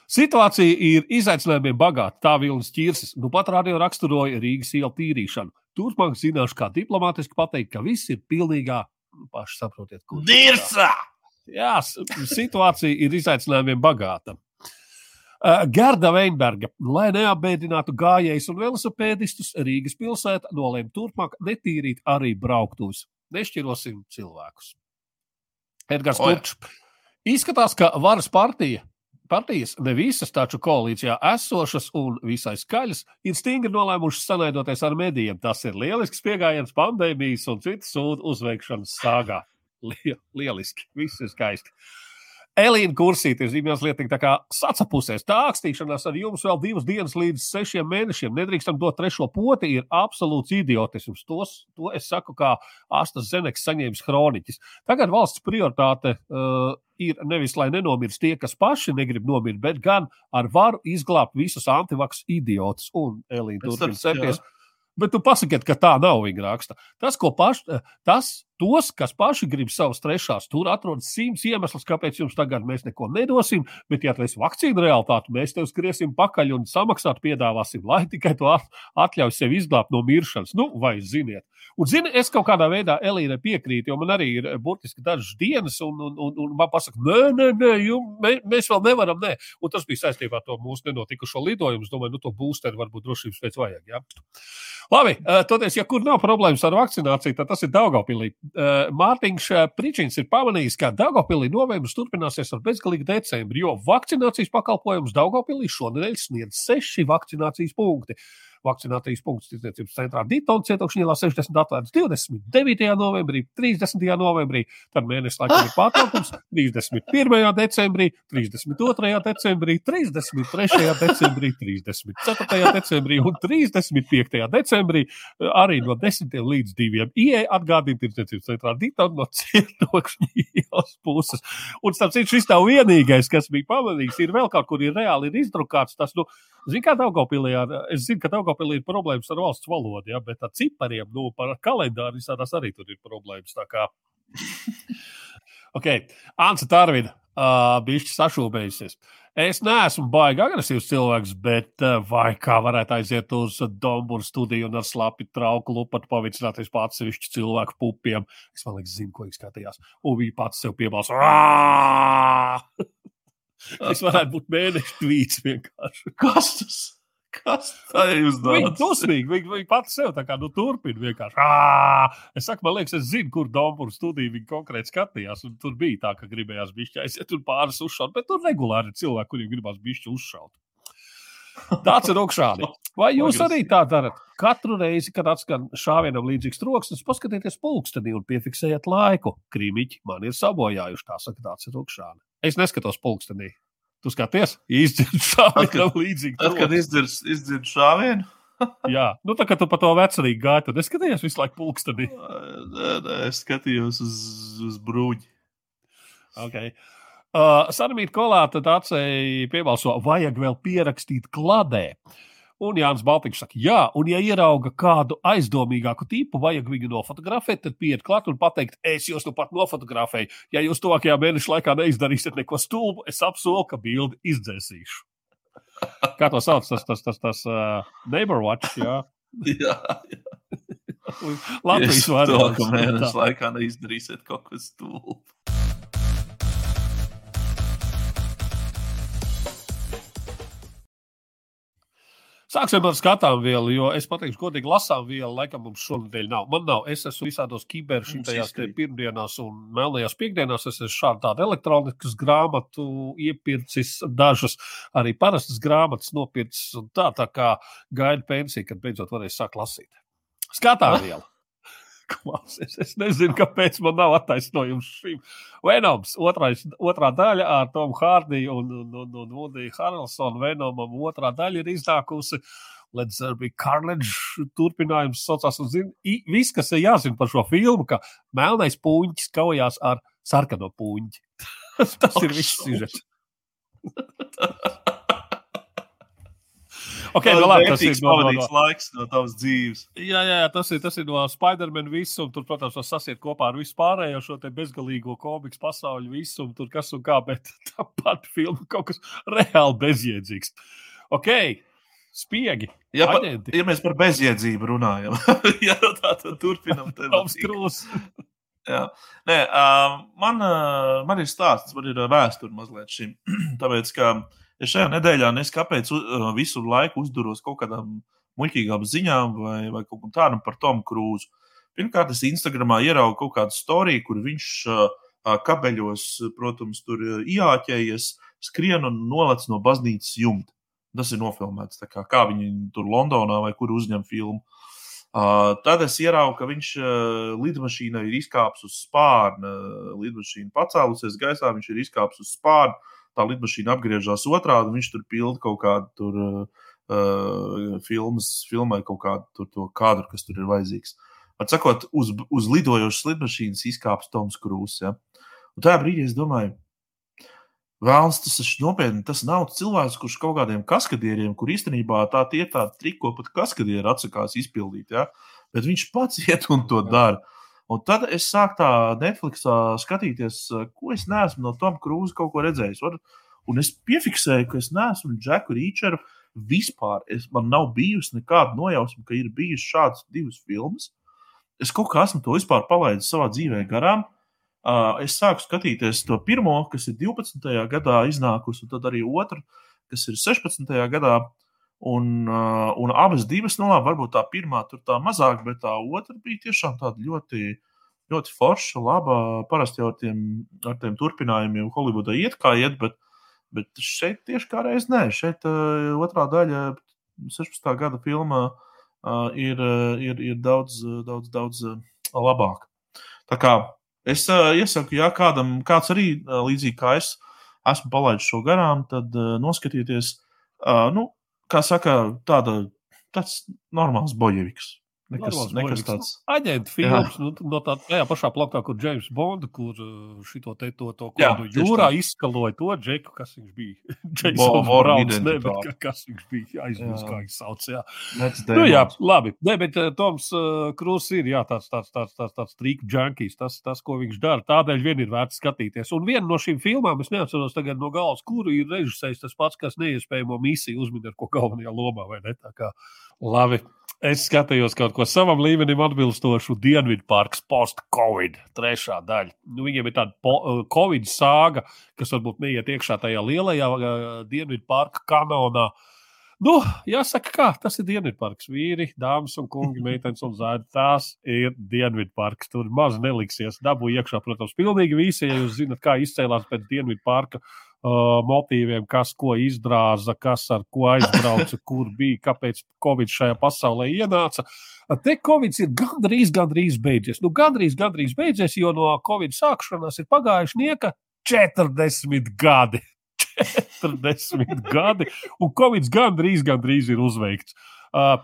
Situācija ir izaicinājumiem bagāta. Tā vilnas ķirsis. Nu pat radio raksturoja Rīgas ielu tīrīšanu. Turpmāk zināšu, kā diplomātiski pateikt, ka viss ir pilnīgā, nu, paši saprotiet, kur. Dirsa! Jā, situācija ir izaicinājumiem bagāta. Uh, Gerda Veinberga, lai neapbēdinātu gājējus un velosipēdistus, Rīgas pilsēta nolēma turpmāk netīrīt arī brauktuves. Nešķirosim cilvēkus. Edgars Kurčs. Izskatās, ka varas partija, partijas, ne visas taču koalīcijā esošas un visai skaļas, ir stingri nolēmušas sanaidoties ar medijiem. Tas ir lielisks pieejams pandēmijas un citas sūdu uzveikšanas sāgā. Lieliski, viss ir skaisti. Uh, Elīna Kursīte ir zīmējis lietiņa tā kā sacapusēs. Tā akstīšanās ar jums vēl divas dienas līdz sešiem mēnešiem. Nedrīkstam dot trešo poti, ir absolūts idiotisms. Tos, to es saku kā Astas Zeneks saņēmis kroniķis. Tagad valsts prioritāte uh, ir nevis, lai nenomirst tie, kas paši negrib nomirt, bet gan ar varu izglābt visus antivaks idiotus. Un Elīna turpina septies. Bet tu pasakiet, ka tā nav viņa raksta. Tas, ko paši, tas tos, kas paši grib savas trešās, tur atrodas simts iemesls, kāpēc jums tagad mēs neko nedosim. Bet, ja tu esi vakcīna realitāte, mēs tev skriesim pakaļ un samaksāt piedāvāsim, lai tikai to atļauj sev izglābt no miršanas. Nu, vai ziniet? Un, zini, es kaut kādā veidā Elīnai piekrītu, jo man arī ir burtiski dažas dienas, un, un, un, un man pasaka, nē, nē, nē jum, mē, mēs vēl nevaram, nē. Un tas bija saistībā ar to mūsu nenotikušo lidojumu. Es domāju, nu, to būsteru varbūt drošības pēc vajag. Ja? Labi, toties, ja kur nav problēmas ar vakcināciju, tad tas ir Daugavpilī. Uh, Mārtiņš Pričins ir pamanījis, ka Daugopilī novembris turpināsies ar bezgalīgu decembri, jo vakcinācijas pakalpojums Daugopilī šonadēļ sniedz seši vakcinācijas punkti. Vakcinācijas punkts tirdzniecības centrā Dītona cietokšņa ielā 60 atvērts 29. novembrī, 30. novembrī, tad mēnesis laikam ir pārtraukums 31. decembrī, 32. decembrī, 33. decembrī, 34. decembrī un 35. decembrī arī no 10 līdz 2. Ieja atgādina tirdzniecības centrā Dītona no cietokšņa ielas puses. Un starp citu, šis nav vienīgais, kas bija pamanīts, ir vēl kaut kur ir reāli ir izdrukāts tas, nu, zin kā Daugavpilī, es zinu, ka Daugavpilī ir problēmas ar valsts valodu, ja, bet ar cipariem, nu, par kalendāru visādās arī tur ir problēmas. Tā kā, ok, Ansa Tarvina, uh, bišķi sašūbējusies. Es neesmu baigi agresīvs cilvēks, bet vai kā varētu aiziet uz Domburu studiju un ar slapi trauku lupatu pavicināties pa atsevišķu cilvēku pupiem? Es man liekas, zinu, ko viņš skatījās. Un bija pats sev piebalso. Tas varētu būt mēneša tvīts vienkārši. Kas tas? Kas tā ir Viņa dusmīgi, viņa, viņa pati sev tā kā nu, turpina vienkārši. Ā! Es saku, man liekas, es zinu, kur Dombūra studija viņa konkrēti skatījās. un Tur bija tā, ka gribējās bišķi aiziet un pāris uzšaut, bet tur regulāri ir cilvēki, kuriem gribās bišķi uzšaut. Tāds ir augšādi. Vai jūs arī tā darat? Katru reizi, kad atskan šāvienam līdzīgs troksnis, paskatieties pulkstenī un piefiksējiet laiku. Krīmiķi man ir sabojājuši, tā saka, tāds ir augšādi. Es neskatos pulkstenī. Tu skaties, izdzird šāvienam līdzīgu Tad, kad izdzird, izdzird šāvienu, Jā, nu tā kā tu pa to vecerīgi gāji, tad es skatījos visu laiku pulkstenī. nē, nē, es skatījos uz, uz brūģi. Okay. Uh, Sarmīta kolāta acēji piebalso, vajag vēl pierakstīt kladē. Un Jānis Baltiņš saka, jā, un ja ierauga kādu aizdomīgāku tipu, vajag viņu nofotografēt, tad pieiet klāt un pateikt, es jūs nu pat nofotografēju. Ja jūs tuvākajā mēneša laikā neizdarīsiet neko stulbu, es apsolu, ka bildi izdzēsīšu. Kā to sauc? Tas, tas, tas, tas uh, Neighbor Watch, jā. Jā, Latvijas es to, variants. ka mēneša laikā neizdarīsiet kaut ko stulbu. Sāksim ar skatām vielu, jo es pateikšu, godīgi lasām vielu, laikam mums šonadēļ nav. Man nav, es esmu visādos kiberšītajās pirmdienās un melnajās piekdienās. Es esmu šādu tādu elektroniskas grāmatu iepircis, dažas arī parastas grāmatas nopircis un tā, tā kā gaida pensiju, kad beidzot varēs sākt lasīt. Skatām vielu. Klausies, es nezinu, kāpēc man nav attaisnojums šim. Venoms, otrais, otrā daļa ar Tomu Hārdiju un, un, un, un Vudiju Haralsonu. Venomam otrā daļa ir iznākusi. Let's be carnage. Turpinājums saucās. Un, zin, i- viss, kas ir jāzina par šo filmu, ka melnais puņķis kaujās ar sarkano puņķi. Tas Ak, ir viss. Okay, nu, labi, tas ir vērtīgs no, no, no, pavadīts laiks no tavas dzīves. Jā, jā, tas ir, tas ir no Spider-Man visuma. Tur, protams, tas sasiet kopā ar visu pārējo šo te bezgalīgo komiksu pasauli visumu, tur kas un kā, bet tāpat filma kaut kas reāli bezjēdzīgs. Ok, spiegi. Ja, pa, ja mēs par bezjēdzību runājam, ja nu tā tad turpinam. Toms Krūs. Jā. Nē, uh, man, uh, man ir stāsts, man ir uh, vēsture mazliet šim. Tāpēc, ka es šajā nedēļā nesaku, kāpēc uh, visu laiku uzduros kaut kādām muļķīgām ziņām vai, vai kaut kam tādam par Tomu Krūzu. Pirmkārt, es Instagramā ieraugu kaut kādu storiju, kur viņš uh, kabeļos, protams, tur uh, iāķējies, skrien un nolec no baznīcas jumta. Tas ir nofilmēts, kā, kā viņi tur Londonā vai kur uzņem filmu. Uh, tad es ieraugu, ka viņš uh, lidmašīnā ir izkāpis uz spārna. Lidmašīna pacēlusies gaisā, viņš ir izkāpis uz spārna. Tā lidmašīna apgriežas otrādi, un viņš tur pilda kaut kādu tur, uh, filmas, filmē kaut kādu tur, to kadru, kas tur ir vajadzīgs. Atsakot, uz, uz lidojošas lidmašīnas izkāpis Toms Krūss. Ja? Un tajā brīdī es domāju, Vēlams, tas ir nopietni. Tas nav cilvēks, kurš kaut kādiem kaskadieriem, kur īstenībā tā tie ir tādi triki, ko pat kaskadieri atsakās izpildīt. Ja? Bet viņš pats iet un to dara. Un tad es sāku tā Netflixā skatīties, ko es neesmu no Toma Krūza kaut ko redzējis. Var- Un es piefiksēju, ka es neesmu Džeku Rīčeru vispār. Es, man nav bijusi nekāda nojausma, ka ir bijušas šādas divas filmas. Es kaut kā esmu to vispār palaidis savā dzīvē garām. Uh, es sāku skatīties to pirmo, kas ir 12. gadā iznākusi, un tad arī otru, kas ir 16. gadā. Un, uh, un abas divas, nu, labi, varbūt tā pirmā tur tā mazāk, bet tā otra bija tiešām tāda ļoti, ļoti forša, laba. Parasti jau ar tiem, ar tiem turpinājumiem Holivudā iet kā iet, bet, bet šeit tieši kā reiz nē. Šeit uh, otrā daļa, 16. gada filmā, uh, ir, uh, ir, ir daudz, daudz, daudz uh, labāk. Tā kā es uh, iesaku, ja kādam, kāds arī uh, līdzīgi kā es esmu palaidis šo garām, tad uh, noskatieties, uh, nu, kā saka, tāda, tāds normāls bojeviks. Nekas, nekas tāds - aģenta filmas. Nu, no tā, tajā pašā plakā, kur James Bonda, kur uh, šito te to, to jā, nu, jūrā izskaloja to džeku, kas viņš bija. Jasons Browns, ne, bet kas viņš bija. Aizmirst, kā viņš sauc. Jā, nu, jā labi. Ne, bet uh, Toms uh, Krūs ir jā, tāds, tāds, tāds, tāds, tāds trīku džankijs, tas, tas, ko viņš dara. Tādēļ vien ir vērts skatīties. Un viena no šīm filmām, es neatceros tagad no galvas, kuru ir režisējis tas pats, kas neiespējamo misiju uzminēt, ko galvenajā lomā vai ne. Tā kā labi. Es skatījos kaut ko savam līmenim atbilstošu Dienvidu parks post-covid trešā daļa. Nu, viņiem ir tāda uh, covid sāga, kas varbūt neiet iekšā tajā lielajā uh, Dienvidu parka kanonā. Nu, jāsaka, kā tas ir Dienvidparks. Vīri, dāmas un kungi, meitenes un zēni. Tas ir Dienvidparks. Tur maz neliksies. Dabū iekšā, protams, pilnīgi visi. Ja jūs zinat, kā izcēlās pēc Dienvidparka uh, motīviem, kas ko izdrāza, kas ar ko aizbrauca, kur bija, kāpēc Covid šajā pasaulē ienāca. Te Covid ir gandrīz, gandrīz beidzies. Nu, gandrīz, gandrīz beidzies, jo no Covid sākšanās ir pagājuši nieka 40 gadi. 40 gadi, un Covid gandrīz, gandrīz ir uzveikts. Uh,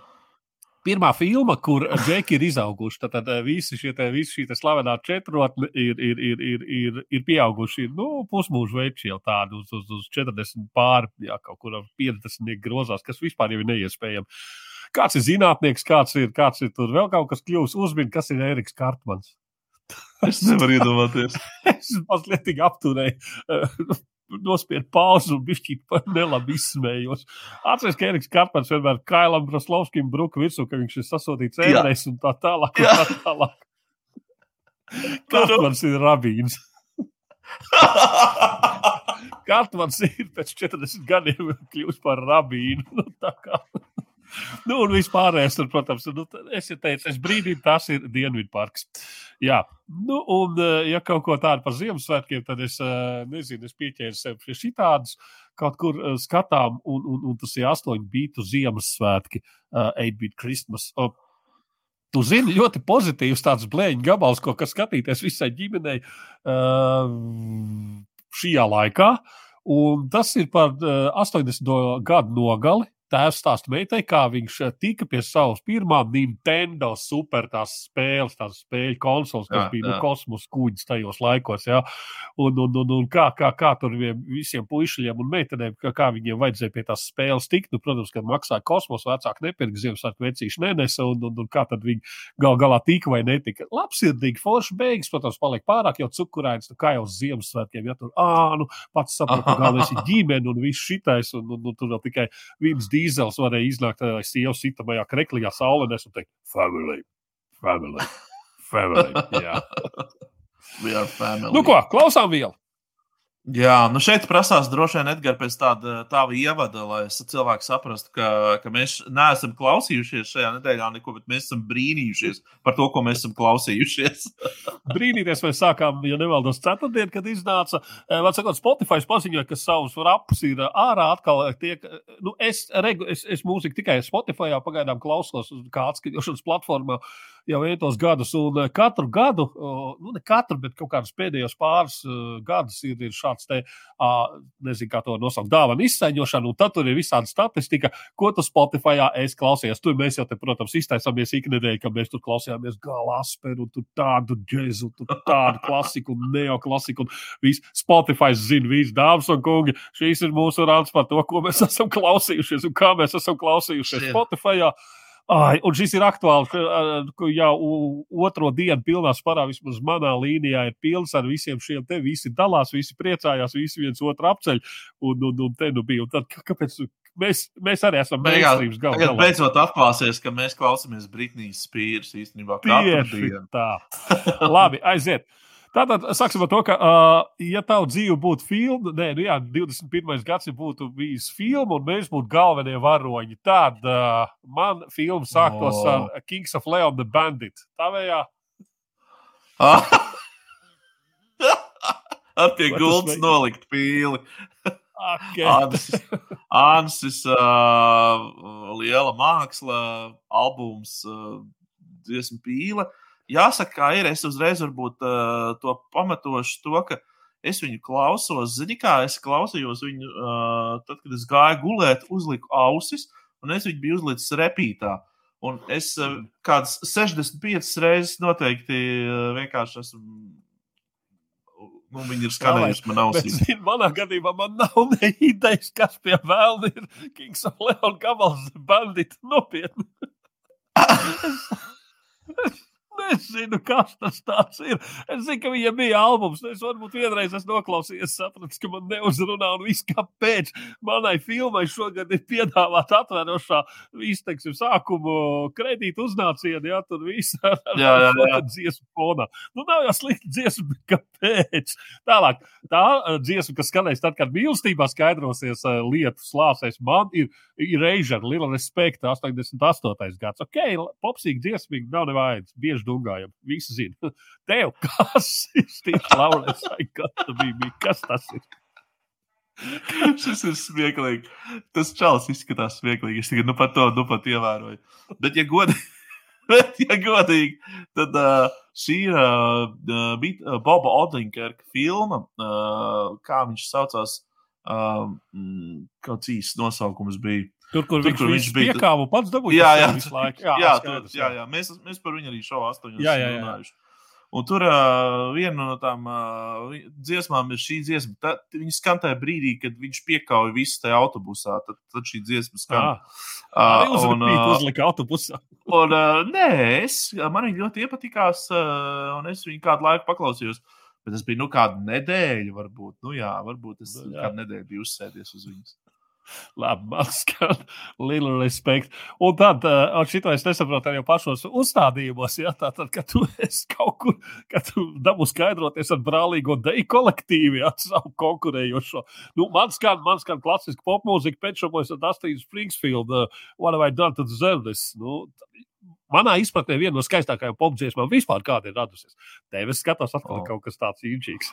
pirmā filma, kur džeki ir izauguši. Tad, tad visi šie visi šī slavenā četrotne ir, ir, ir, ir, ir, ir pieauguši. Ir, nu, pusmūžu veči jau tādi uz, uz, uz 40 pāri, jā, kaut kur 50 grozās, kas vispār jau ir neiespējami. Kāds ir zinātnieks, kāds ir, kāds ir tur vēl kaut kas kļūst, uzmin, kas ir Eriks Kartmans. Es nevaru iedomāties. es mazliet apturēju nospiedu pauzi un bišķi nelabi izsmējos. Atceros, ka Eriks Karpats vienmēr Kailam Braslovskim bruka virsū, ka viņš ir sasūtīts ēnēs un tā tālāk. Un tā tālāk. Karpats ir rabīns. Karpats ir pēc 40 gadiem kļuvis par rabīnu. Nu, nu, un vispārējais, protams, nu, es jau teicu, es brīdī tas ir Dienvidparks. Jā, nu, un eh, ja kaut ko tādu par Ziemassvētkiem, tad es eh, nezinu, es pieķēru sev pie šitādus kaut kur eh, skatām, un, un, un tas ir astoņu bītu Ziemassvētki, uh, 8-bit Christmas. Tu zini, ļoti pozitīvs tāds blēņu gabals, ko skatīties visai ģimenei šajā laikā. Un tas ir par uh, 80. gadu nogali tēvs stāsta meitai, kā viņš eh, tika pie savas pirmā Nintendo super tās spēles, tās spēļu konsoles, kas jā, bija nu, kosmosa kuģis tajos laikos. Ja? Un, un, un, un kā, kā, kā tur visiem puišiem un meitenēm, kā, kā viņiem vajadzēja pie tās spēles tikt. Nu, protams, kad maksāja kosmosa, vecāki nepirka Ziemassvētku vecīšu nenesa, un, un, un kā tad viņi gal galā tika vai netika. Labsirdīgi, forši beigas, protams, paliek pārāk jau cukurains, nu, kā jau uz Ziemassvētkiem. Ja tur, ā, nu, pats saprot, ka galvenais ir ģimene un viss šitais, un, un, un tur vēl tikai viens dīvains dīzels varēja iznākt tādā sievas sitamajā kreklijā saulenēs un teikt, family, family, family. Jā, we are family. Nu ko, klausām vielu. Jā, nu šeit prasās droši vien Edgars pēc tāda tāda ievada, lai cilvēki saprastu, ka, ka mēs neesam klausījušies šajā nedēļā neko, bet mēs esam brīnījušies par to, ko mēs esam klausījušies. Brīnīties mēs sākām, ja nevaldos, ceturtdien, kad iznāca, eh, var sakot, Spotify paziņoja, ka savus rapus ir ārā atkal tiek, nu es, regu, es, es mūziku tikai Spotify pagaidām klausos kā atskaņošanas platformā jau ietos gadus, un eh, katru gadu, nu ne katru, bet kaut kādus pēdējos pāris eh, gadus ir, ir šādi tāds, te, nezinu, kā to nosaukt, dāvana izsaiņošana, un tad tur ir visāda statistika, ko tu Spotify es klausījos. Tur mēs jau, te, protams, iztaisāmies iknedēļ, ka mēs tur klausījāmies galasperu, un tur tādu džēzu, tur tādu klasiku, neoklasiku, Spotify zina, viss dāmas un kungi. Šīs ir mūsu rāds par to, ko mēs esam klausījušies un kā mēs esam klausījušies Spotify. Jā. Ai, un šis ir aktuāls, ka jau otro dienu pilnā sparā, vismaz manā līnijā, ir pilns ar visiem šiem te. Visi dalās, visi priecājās, visi viens otru apceļ. Un, un, un te nu bija. Un tad, kāpēc? Mēs, mēs arī esam beigās. Tagad beidzot atklāsies, ka mēs klausāmies Britnijas spīrus īstenībā. Tieši tā. Labi, aiziet. Tātad sāksim ar to, ka, uh, ja tavu dzīve būtu filma, nē, nu jā, 21. gadsimts būtu bijis filma, un mēs būtu galvenie varoņi, tad uh, man filma sāktos oh. ar Kings of Leon the Bandit. Tā vējā. Ar pie gultas nolikt pīli. Okay. Ansis, Ansis uh, liela māksla, albums, uh, dziesmu pīle. Jāsaka, kā ir. Es uzreiz varbūt uh, to pamatošu to, ka es viņu klausos. Zini, kā es klausījos viņu, uh, tad, kad es gāju gulēt, uzliku ausis, un es viņu biju uzlicis repītā. Un es uh, kādas 65 reizes noteikti uh, vienkārši esmu. Nu, viņi ir skanējuši man Bet, ausīs. zini, manā gadījumā man nav ne idejas, kas pie vēlna ir Kings of Leon Gabals bandīti nopietni. Nezinu, kas tas ir. Es zinu, ka viņiem bija albums. Es varbūt vienreiz esmu noklausījies, sapratu, ka man neuzrunā un viss kāpēc. Manai filmai šogad ir piedāvāta atverošā izteiksim sākumu kredītu uznācienu, ja tur viss ar, ar, te dziesmu fonā. Nu, nav jau slikta dziesma, bet kāpēc? Tālāk, tā uh, dziesma, kas skanēs tad, kad mīlestībā skaidrosies uh, lietu slāpēs, man ir Reizēna, Liela Respekta, 88. gads. Ok, popsīgi dziesmīgi, nav nevajag, bieži dungājam, visi zina. Tev, kas ir Stīvs Laurens, vai kas bija, kas tas ir? Šis ir smieklīgi. Tas čels izskatās smieklīgi. Es tikai nu pat to nu pat ievēroju. Bet, ja godīgi, bet, ja godīgi tad uh, šī ir uh, uh, Boba Odenkerka filma. Uh, kā viņš saucās? Uh, mm, kāds īsts nosaukums bija. Tur, kur Tur, viņš, kur viņš bija, piekāpu pats dabūjis. Jā, jā, visu laiku. jā, jā, skaidrs, tur, jā, jā. Mēs, mēs par viņu arī šovā astoņos Jā, jā, jā. runājuši. Un tur uh, viena no tām uh, dziesmām ir šī dziesma. Tā, viņa skan tajā brīdī, kad viņš piekāpja visu tajā autobusā. Tad, tad šī dziesma skan. Ah, Uh, un, uh, uzlika autobusā. un, uh, nē, es, man viņa ļoti iepatikās, uh, un es viņu kādu laiku paklausījos. Bet tas bija nu, kāda nedēļa, varbūt. Nu, jā, varbūt es Nu, jā. kādu nedēļu biju uzsēdies uz viņas. Man skan liela respekta. Un tad, uh, un šito es nesaprotu arī pašos uzstādījumos, ja tā tad, kad tu esi kaut kur, kad tu dabū skaidroties ar brālīgo deju kolektīvu, ja savu konkurējošo. Nu, man skan, man skan klasiska popmūzika, pēčamojas ar Dustin Springfield, uh, What have I done to deserve this? Nu, Manā izpratnē viena no skaistākajām popdziesmām vispār kāda ir radusies. Tev es skatos, atkal oh. kaut kas tāds īņķīgs.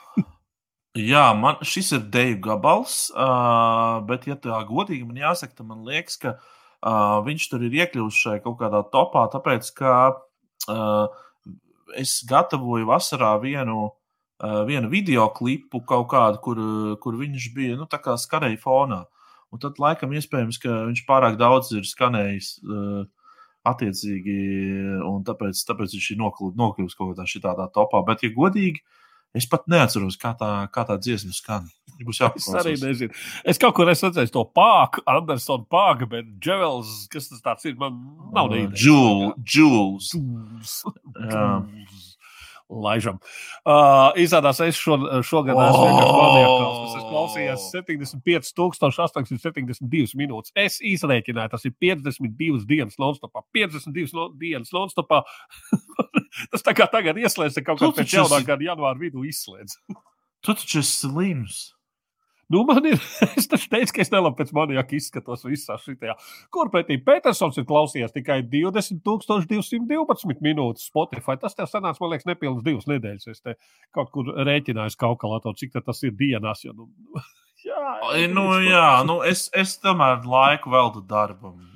Jā, man šis ir Deivu gabals, uh, bet, ja tā godīgi man jāsaka, tad man liekas, ka uh, viņš tur ir iekļuvis šajā kaut kādā topā, tāpēc ka uh, es gatavoju vasarā vienu, uh, vienu video klipu kaut kādu, kur, kur viņš bija nu, skanēja fonā. Un tad, laikam, iespējams, ka viņš pārāk daudz ir skanējis. Uh, Attiecīgi, un tāpēc, tāpēc viņš ir nokļuvis kaut kādā šitādā topā. Bet, ja godīgi, Es pat neatceros, kā tā, kā tā dziesma skan. Es arī nezinu. Es kaut kur esmu redzējis to pāku, Andersonu pāku, bet Dževels, kas tas ir, man nav. Jules. Jules. Džūls. Laižam. Uh, izrādās, es šo, šogad esmu vienkārši maniakāls. Es klausījos 75,872 minūtes. Es izrēķināju, tas ir 52 dienas non-stopā. 52 no, dienas non-stopā. tas tā kā tagad ieslēdz, kaut kā Tu pēc jaunā gada janvāra vidū izslēdz. Tu taču esi slims. Nu, man ir, es teicu, ka es nelabi pēc maniaka izskatos visā šitajā. Kur pretī Petersons ir klausījies tikai 20,212 minūtes Spotify. Tas tev sanāca, man liekas, nepilnas divas nedēļas. Es te kaut kur rēķināju kalkulātoru, cik tad tas ir dienās. Jo, nu, jā, Nu, jā, nu, es, es tomēr laiku veltu darbam.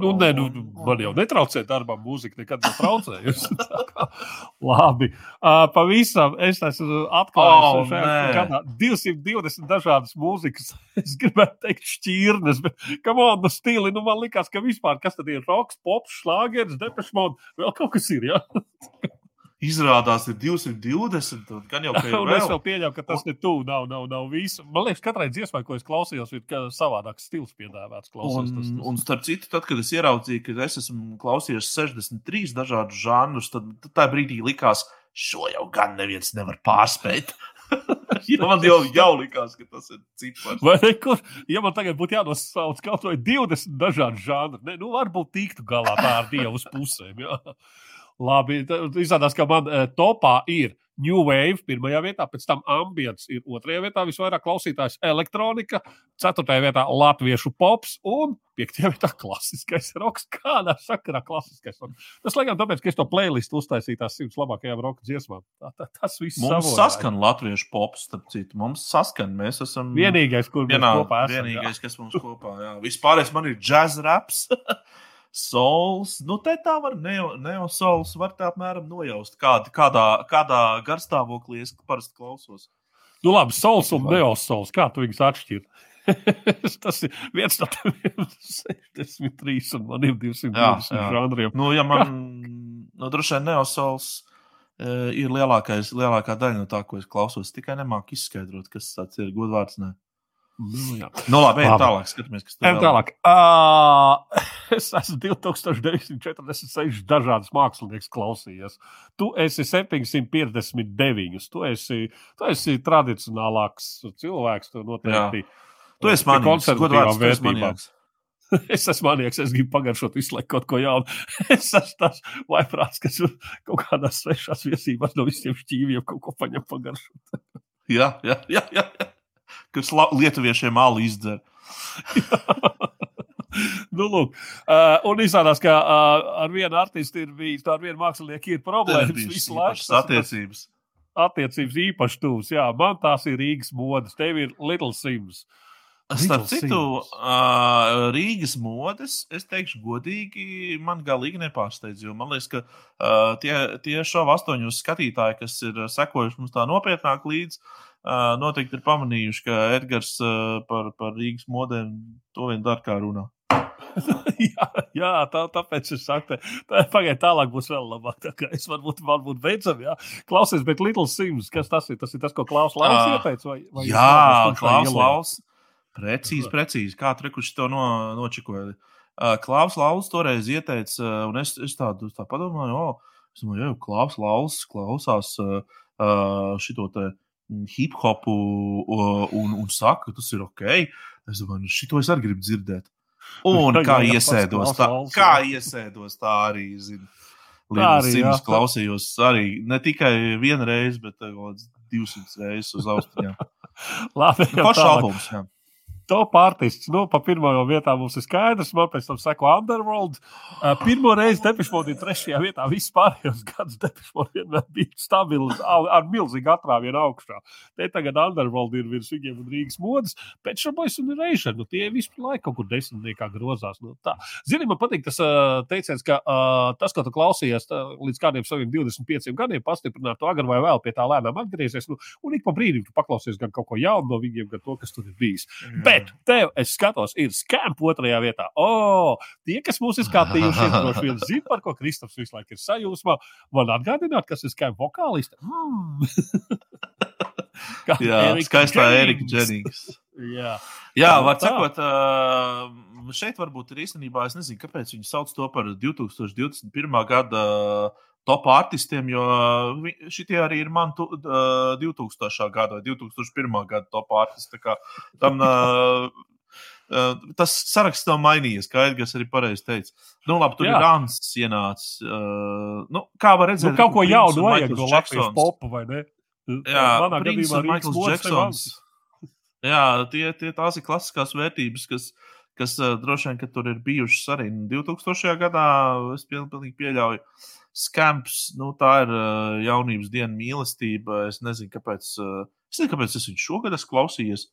Nu, nē, nu, man jau netraucē darbā, mūzika nekad nav traucējusi. Labi. Uh, pavisam es esmu atklājis Oh, oh, šajā gadā 220 dažādas mūzikas. Es gribētu teikt, šķirnes, bet kam on no stili, nu man likās, ka vispār kas tad ir roks, pops, šlāgeris, depešmod, vēl kaut kas ir, jā. Izrādās, ir 220. un Gan jau, ir Un es vēl. pieņemu, ka tas ne tu, nav, nav, nav visu. Man liekas, katrai dziesmai, ko es klausījos, ir savādāks stils piedāvāts. Un, tas, tas. un starp citu, tad, kad es ieraudzīju, ka es esmu klausījies 63 dažādus žanrus, tad, tad tā brīdī likās, šo jau gan neviens nevar pārspēt. ja man jau, jau likās, ka tas ir cipars. Vai ne, kur, ja man tagad būtu jānosauc kaut vai 20 dažādi žanri, ne, nu varbūt tiktu galā tā ar dievu pusēm. Jā. Labi, izrādās, ka man uh, topā ir New Wave pirmajā vietā, pēc tam ambients ir otrajā vietā, visvairāk klausītājs elektronika, ceturtajā vietā latviešu pops un piektajā vietā klasiskais roks. Kādā sakarā klasiskais roks? Tas laikam tāpēc, ka es to playlistu uztaisīju tās simts labākajām roka dziesmām. Tā, tā, tas viss Mums savojāja. saskan latviešu pops, starp citu. Mums saskan, mēs esam Vienīgais, kur mēs vienā, kopā esam. jā. vienīgais, kas mums kopā. Jā. Vispārējais man ir jazz raps. Sols, nu te tā var neo, neo var tā apmēram nojaust, kād, kādā, kādā garstāvoklī es parasti klausos. Nu, labi, sols un neosols. Kā tu viņus atšķiri? Tas ir viens no tiem 63, un man ir 220 Jā, jā. žanriem. Nu, ja man, nu, droši vien neosols uh, ir lielākais, lielākā daļa no tā, ko es klausos. Tikai nemāku izskaidrot, kas tas ir godvārds. Ne. Nu, jā. Nu, labi, ejam tālāk, skatāmies, kas tur ir. tālāk. Uh, es esmu 2946 dažādas mākslinieces klausījies. Tu esi 759. Tu esi, tu esi tradicionālāks cilvēks. Tu noteikti. Tu esi godvārds, tu esi vērtībām. manīgs. Es esmu manieks, es gribu pagaršot visu laiku kaut ko jaunu. Es esmu tas vaiprāts, kas kaut kādās svešās viesībās no visiem šķīviem kaut ko paņem pagaršot. Jā, jā, jā. jā. Kas lietuviešiem alu izdzer. nu, lūk, uh, un izrādās, ka uh, ar vienu artistu ir bijis, ar vienu mākslinieku ir problēmas visu laiku. attiecības. Attiecības īpaši tuvs. Jā, man tās ir Rīgas modes, tev ir Little Sims. Starp citu, uh, Rīgas modes, es teikšu, godīgi, man galīgi nepārsteidz. Jo man liekas, ka uh, tie, tie šovu astoņos skatītāji, kas ir sekojuši mums tā nopietnāk līdzi, uh, noteikti ir pamanījuši, ka Edgars uh, par, par Rīgas modēm to vien dara kā runā. jā, jā tā, tāpēc es saku, tā pagaidiet, tālāk būs vēl labāk. Tā kā es varbūt, varbūt beidzam, jā. Klausies, bet Little Sims, kas tas ir? Tas ir tas, ko Klaus Lauks Ā, ieteica? Vai, vai Jā, Klaus? Lauks. Precīzi, precīzi. Kā trekuši to no, nočikoja. Uh, Klaus Lauks toreiz ieteica, uh, un es, es tādu tā padomāju, o, es domāju, jau Klaus Lauks klausās uh, uh, šito te mm, hip hopu un, un saka, ka tas ir ok. Es domāju, nu, šito es arī gribu dzirdēt. Un Jā, kā iesēdos, tā, kā iesēdos, tā arī zinu. Līdz simts klausījos arī ne tikai vienu reizi, bet uh, kaut kāds 200 reizes uz austiņām. Labi, ejam Pašs tālāk. albums. Jā. Top artists. Nu, pa pirmo vietā mums ir skaidrs, man pēc tam seko Underworld. Uh, pirmo reizi Depišmodi ir trešajā vietā. Viss pārējos gadus Depišmodi vienmēr bija stabili ar milzīgu atrāvienu augšā. Te tagad Underworld ir virs viņiem un Rīgas modes. Pēc tam boys un Reiša, nu tie visu laiku kaut kur desmitniekā grozās. Nu, tā. Zini, man patīk tas uh, teiciens, ka uh, tas, ko tu klausījies tā, līdz kādiem saviem 25 gadiem, pastiprināt to agri vai vēl pie tā lēnām atgriezies. Nu, un ik pa brīdim tu paklausies gan kaut ko jaunu no viņiem, gan to, kas tur ir bijis. Bet tev, es skatos, ir skāpja otrajā vietā. O, tie, kas mūs ir skatījušies, droši vien zina, par ko Kristofers visu laiku ir sajūsmā. Man atgādināt, kas ir skāpja vokāliste. Mm. Jā, Erika skaistā Erika. Dženings. Jā, Jā, var sakot, šeit varbūt ir īstenībā, es nezinu, kāpēc viņi sauc to par 2021. gada top artistiem, jo vi- šitie arī ir man tu, uh, 2000. gada vai 2001. gada top artisti. Tam, uh, uh, tas saraksts nav mainījies, kā Edgars arī pareizi teica. Nu, labi, tur Jā. Ir Rāns ienācis. Uh, nu, kā var redzēt, nu, kaut ko un vajag no Latvijas popa, vai ne? Jā, Manā gadījumā Maikls Džeksons. Jā, tie, tie tās ir klasiskās vērtības, kas, kas uh, droši vien ka tur ir bijušas arī nu, 2000. gadā. Es pil- pilnīgi pieļauju. Skamps, nu, tā ir uh, jaunības diena mīlestība. Es nezinu, kāpēc, uh, es nezinu, kāpēc es viņu šogad esmu klausījies.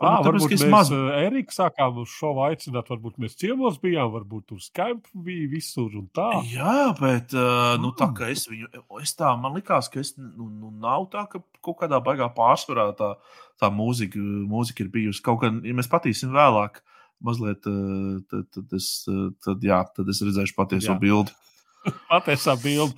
Ah, Varbūt varbūt mēs maz- maz... Erika sākām uz šo aicināt, varbūt mēs ciemos bijām, varbūt tur Skype bija visur un tā. Jā, bet uh, nu, tā Mm. kā es viņu, es tā, man likās, ka es, nu, nu, nav tā, ka kaut kādā baigā pārsvarā tā, tā mūzika, mūzika ir bijusi. Kaut gan, ja mēs patīsim vēlāk, mazliet, tad, tad, es, tad, jā, tad es redzēšu patieso Jā. bildi. Patiesā bilde,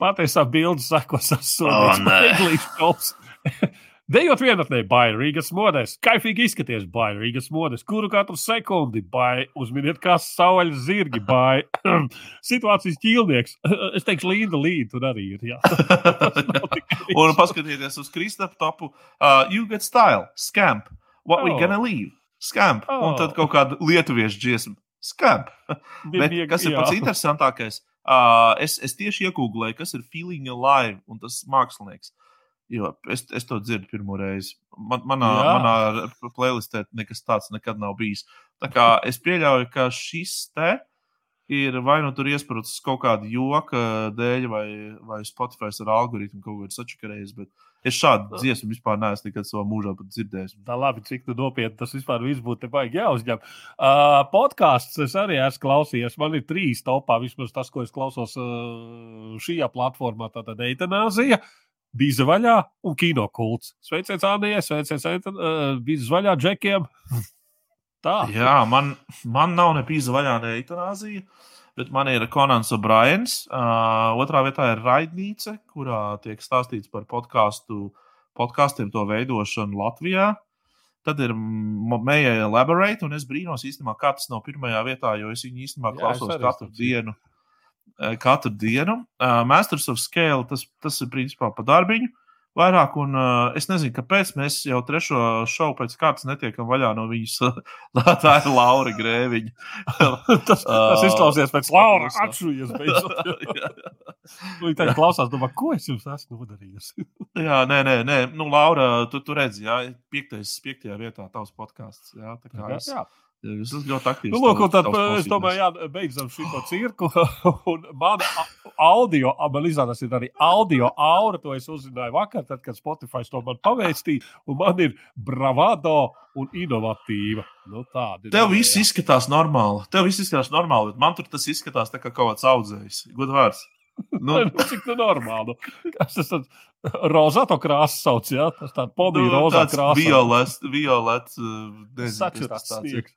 patiesā bilde sakos ar nē. sodīšu. Dejot vienatnē, baigi Rīgas modēs, kaifīgi izskaties, baigi Rīgas modēs, kuru katru sekundi, baigi uzminiet, kā saules zirgi, baigi situācijas ķīlnieks. Es teikšu, Līda Līda tur arī ir. Un paskatieties uz Kristapā topu. Uh, you get style, scamp. What oh. we gonna leave? Scamp. Oh. Un tad kaut kāda lietuviešu dziesma. Scamp. Bet, kas ir pats interesantākais? Uh, es, es tieši iegūlēju, kas ir Feeling Alive un tas mākslinieks. Jo es, es to dzirdu pirmo reizi. Man, manā, Jā. manā playlistē nekas tāds nekad nav bijis. Tā kā es pieļauju, ka šis te ir vai nu tur iesprūdis kaut kāda joka dēļ, vai, vai Spotify ar algoritmu kaut kādā sačakarējis. Bet es šādu dziesmu vispār neesmu nekad savā mūžā dzirdējis. Tā labi, cik nopietni tas vispār būtu te baigi jāuzņem. Uh, podkāsts es arī esmu klausījies. Man ir trīs topā, vismaz tas, ko es klausos uh, šajā platformā. Tātad eitanāzija, bija vaļā un kino kults. Sveiciens Anijai, sveiciens uh, bija vaļā džekiem. Tā. Jā, man, man nav ne pīza vaļā, ne eitanāzija. Bet man ir Konants O'Briens. Uh, otrā vietā ir Raidnīca, kurā tiek stāstīts par podkāstu, podkāstiem to veidošanu Latvijā. Tad ir Meija Elaborate, un es brīnos īstenībā, kā tas nav pirmajā vietā, jo es viņu īstenībā Jā, klausos arī katru dienu. Uh, Katru dienu. Uh, Masters of Scale, tas, tas ir principā pa darbiņu. Vairāk, un uh, es nezinu, kāpēc mēs jau trešo šovu pēc kārtas netiekam vaļā no viņas. tā ir Laura Grēviņa. tas, tas Ā, izklausās pēc Laura. Atšujies beidzot. Jā. Viņa tagad klausās, domā, ko es jums esmu nodarījis. Jā, nē, nē, nē. Nu, Laura, tu, tu redzi, jā, piektais, piektajā vietā tavs podkāsts. Jā, tā kā es, Jā. Es esmu ļoti aktīvs. Nu, lūk, tad, tavs es domāju, jā, beidzam šo cirku. Un man a- audio, a- man izrādās, ir arī audio aura. To es uzzināju vakar, tad, kad Spotify to man pavēstīja. Un man ir bravado un inovatīva. Nu, tāda ir. Tev viss izskatās normāli. Tev viss izskatās normāli, bet man tur tas izskatās tā kā kaut kāds audzējs. Godvārds. Nu, Nu, Cik tā normāli? Kas tas tāds rozāto krāsu sauc? Jā, tas tāds podīgi nu, rozā krāsa. violets, violets, uh, nezinu, kas Sačurāts tas ir.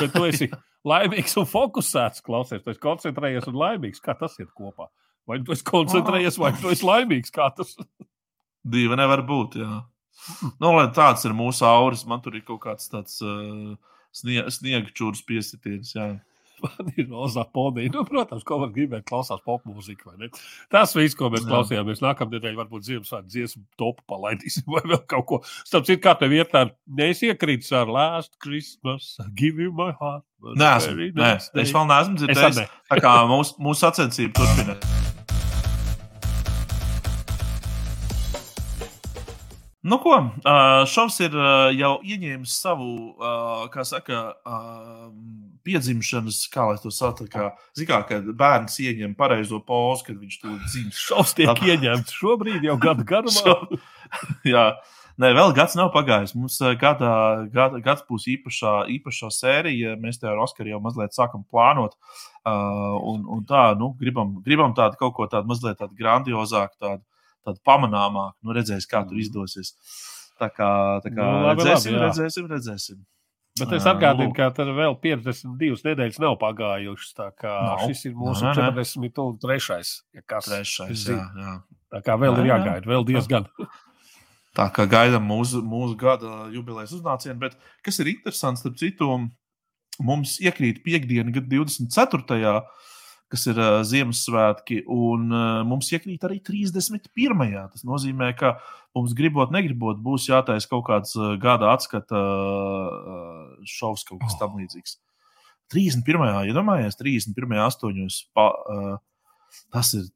Bet tu esi laimīgs un fokusēts, klausies. Tu esi koncentrējies un laimīgs. Kā tas iet kopā? Vai tu esi koncentrējies, vai tu esi laimīgs? Kā tas? Divi nevar būt. Jā. Nu, lai tāds ir mūsu auras, man tur ir kaut kāds tāds uh, snie, sniega čūras piesitiens. Jā. Man ir rozā podija. Nu, protams, ko var gribēt, klausās popmūziku. Tas viss, ko mēs Jā. klausījāmies. Nākamā nedēļa varbūt Ziemassvētku dziesmu topu palaidīsim vai vēl kaut ko. Starp citu, kā tev vietā, neiziekrītas ar Last Christmas, Give you my heart. Nē, es vēl neesmu Es dzirdējis. Tā kā mūsu, mūsu sacensība turpinās. Nu, ko? Šovs ir jau ieņēmis savu, kā saka, piedzimšanas, kā lai to tā Kā, kad bērns ieņem pareizo pozu, kad viņš to dzimst. Šovs tiek Tā- ieņemts šobrīd jau gadu garumā. Šo- Jā, Nē, vēl gads nav pagājis. Mums gada, gada, gads būs īpašā, īpašā sērija. Mēs te ar Oskaru jau mazliet sākam plānot. Uh, un, un tā, nu, gribam, gribam tādu kaut ko tādu mazliet tādu grandiozāku, tādu, tādu pamanāmāku. Nu, redzēs, kā tur izdosies. Tā kā, tā kā Nu, labi, redzēsim, labi, redzēsim, redzēsim. Bet es atgādinu, ka tur vēl 52 nedēļas nav pagājušas. Tā kā Nav. šis ir mūsu nē, nē. 43. Ja kas, Trešais, jā, jā. tā kā vēl Jā, ir jā. jāgaida, vēl diezgan. Tā kā gaidām mūsu, mūsu gada jubilejas uznācienu, bet kas ir interesants, starp citu, mums iekrīt piekdiena, gada 24. Kas ir uh, Ziemassvētki, un uh, mums iekrīt arī 31. Tas nozīmē, ka mums gribot, negribot, būs jātaisa kaut kāds uh, gada atskata uh, šovs, kaut kas tam līdzīgs. 31. iedomājies, 31. astoņos. Pa, uh, tas ir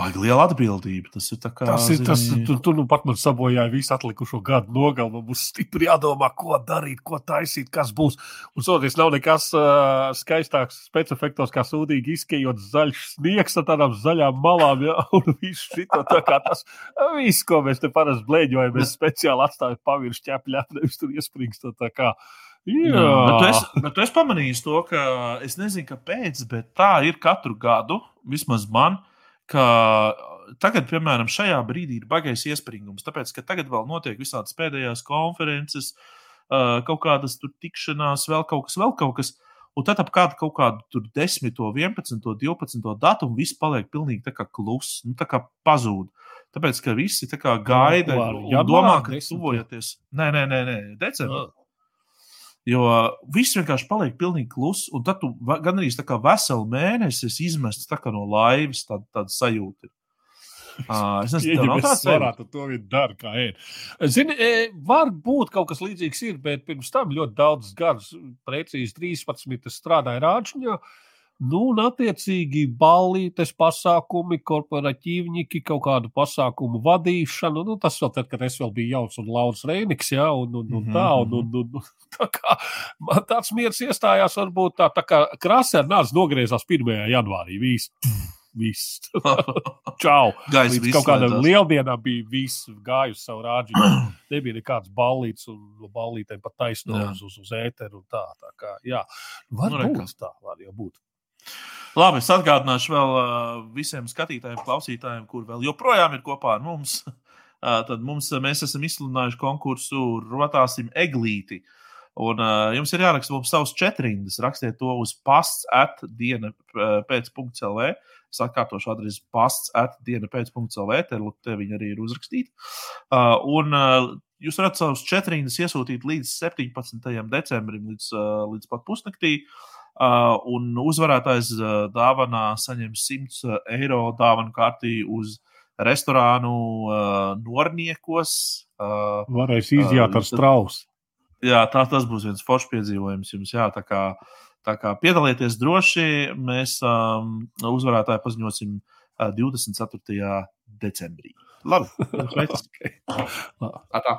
baigi liela atbildība. Tas ir tā kā. Tas ir tas, zini, tu, tu nu pat man sabojāji visu atlikušo gadu nogalu. Man būs stipri jādomā, ko darīt, ko taisīt, kas būs. Un soties nav nekas uh, skaistāks specifektos, kā sūdīgi izskejot zaļš sniegs ar tādām zaļām malām. Ja? Un viss šito tā kā tas, viss, ko mēs te parasti blēģojam, mēs speciāli atstājam pavirši ķepļā, nevis tur iespringstot tā kā. Jā, Jā, bet esi, bet tu esi pamanījis to, ka es nezinu, kāpēc, bet tā ir katru gadu, vismaz man, ka tagad, piemēram, šajā brīdī ir baigais iespringums. Tāpēc, ka tagad vēl notiek visādas pēdējās konferences, ā, kaut kādas tur tikšanās, vēl kaut kas, vēl kaut kas. Un tad ap kādu, kaut kādu tur 10, 11, 12 datumu viss paliek pilnīgi tā kā kluss, nu, tā kā pazūd. Tāpēc, ka visi tā kā gaida janvāri, domā, ka 10. tuvojaties. Nē, nē, nē, nē decembrī. Jo viss vienkārši paliek pilnīgi kluss, un tad tu gan arī tā kā veselu mēnesi esi izmests no laivas, tāda, tāda sajūta. ir. Uh, es nezinu, kāda ir tā varētu to vien darīt, kā ir. Zini, e, varbūt kaut kas līdzīgs ir, bet pirms tam ļoti daudz gadus, precīzi 13, es strādāju Rāčņā. Nu, un, attiecīgi, ballītes pasākumi, korporatīvņiki, kaut kādu pasākumu vadīšanu. Nu, tas vēl tad, kad es vēl biju jauns un Lauris Reiniks, ja, un, un, un tā, un, un, un, un tā kā man tāds miers iestājās, varbūt tā, tā kā krāsē nāca nogriezās 1. janvārī. Viss. Viss. Čau! Gaisa Līdz kaut kādam lieldienām bija viss gājis uz savu rāģi. Nebija nekāds ballīts un ballītēm pat taisno Jā. uz, uz, ēteru un tā. tā kā, jā, var Nu, būt tā, var jau būt. Labi, es atgādināšu vēl visiem skatītājiem, klausītājiem, kur vēl joprojām ir kopā ar mums. Tad mums, mēs esam izsludinājuši konkursu Rotāsim Eglīti. Un, uh, jums ir jāraksta mums savus četrindas. Rakstiet to uz pasts atdiena pēc punkta LV. Es atkārtošu adresi pasts atdiena pēc punkta LV. Te, te viņi arī ir uzrakstīti. Uh, un uh, jūs varat savus četrindas iesūtīt līdz 17. decembrim, līdz, uh, līdz pat pusnaktī. Uh, un uzvarētājs uh, dāvanā saņem 100 eiro dāvanu kārtī uz restorānu uh, Norniekos. Uh, Varēs izjāt ar strausu. jā, tā, tas būs viens foršs piedzīvojums jums. Jā, tā kā, tā kā piedalieties droši, mēs um, uzvarētāju paziņosim uh, 24. decembrī. Labi, sveiks. Tā.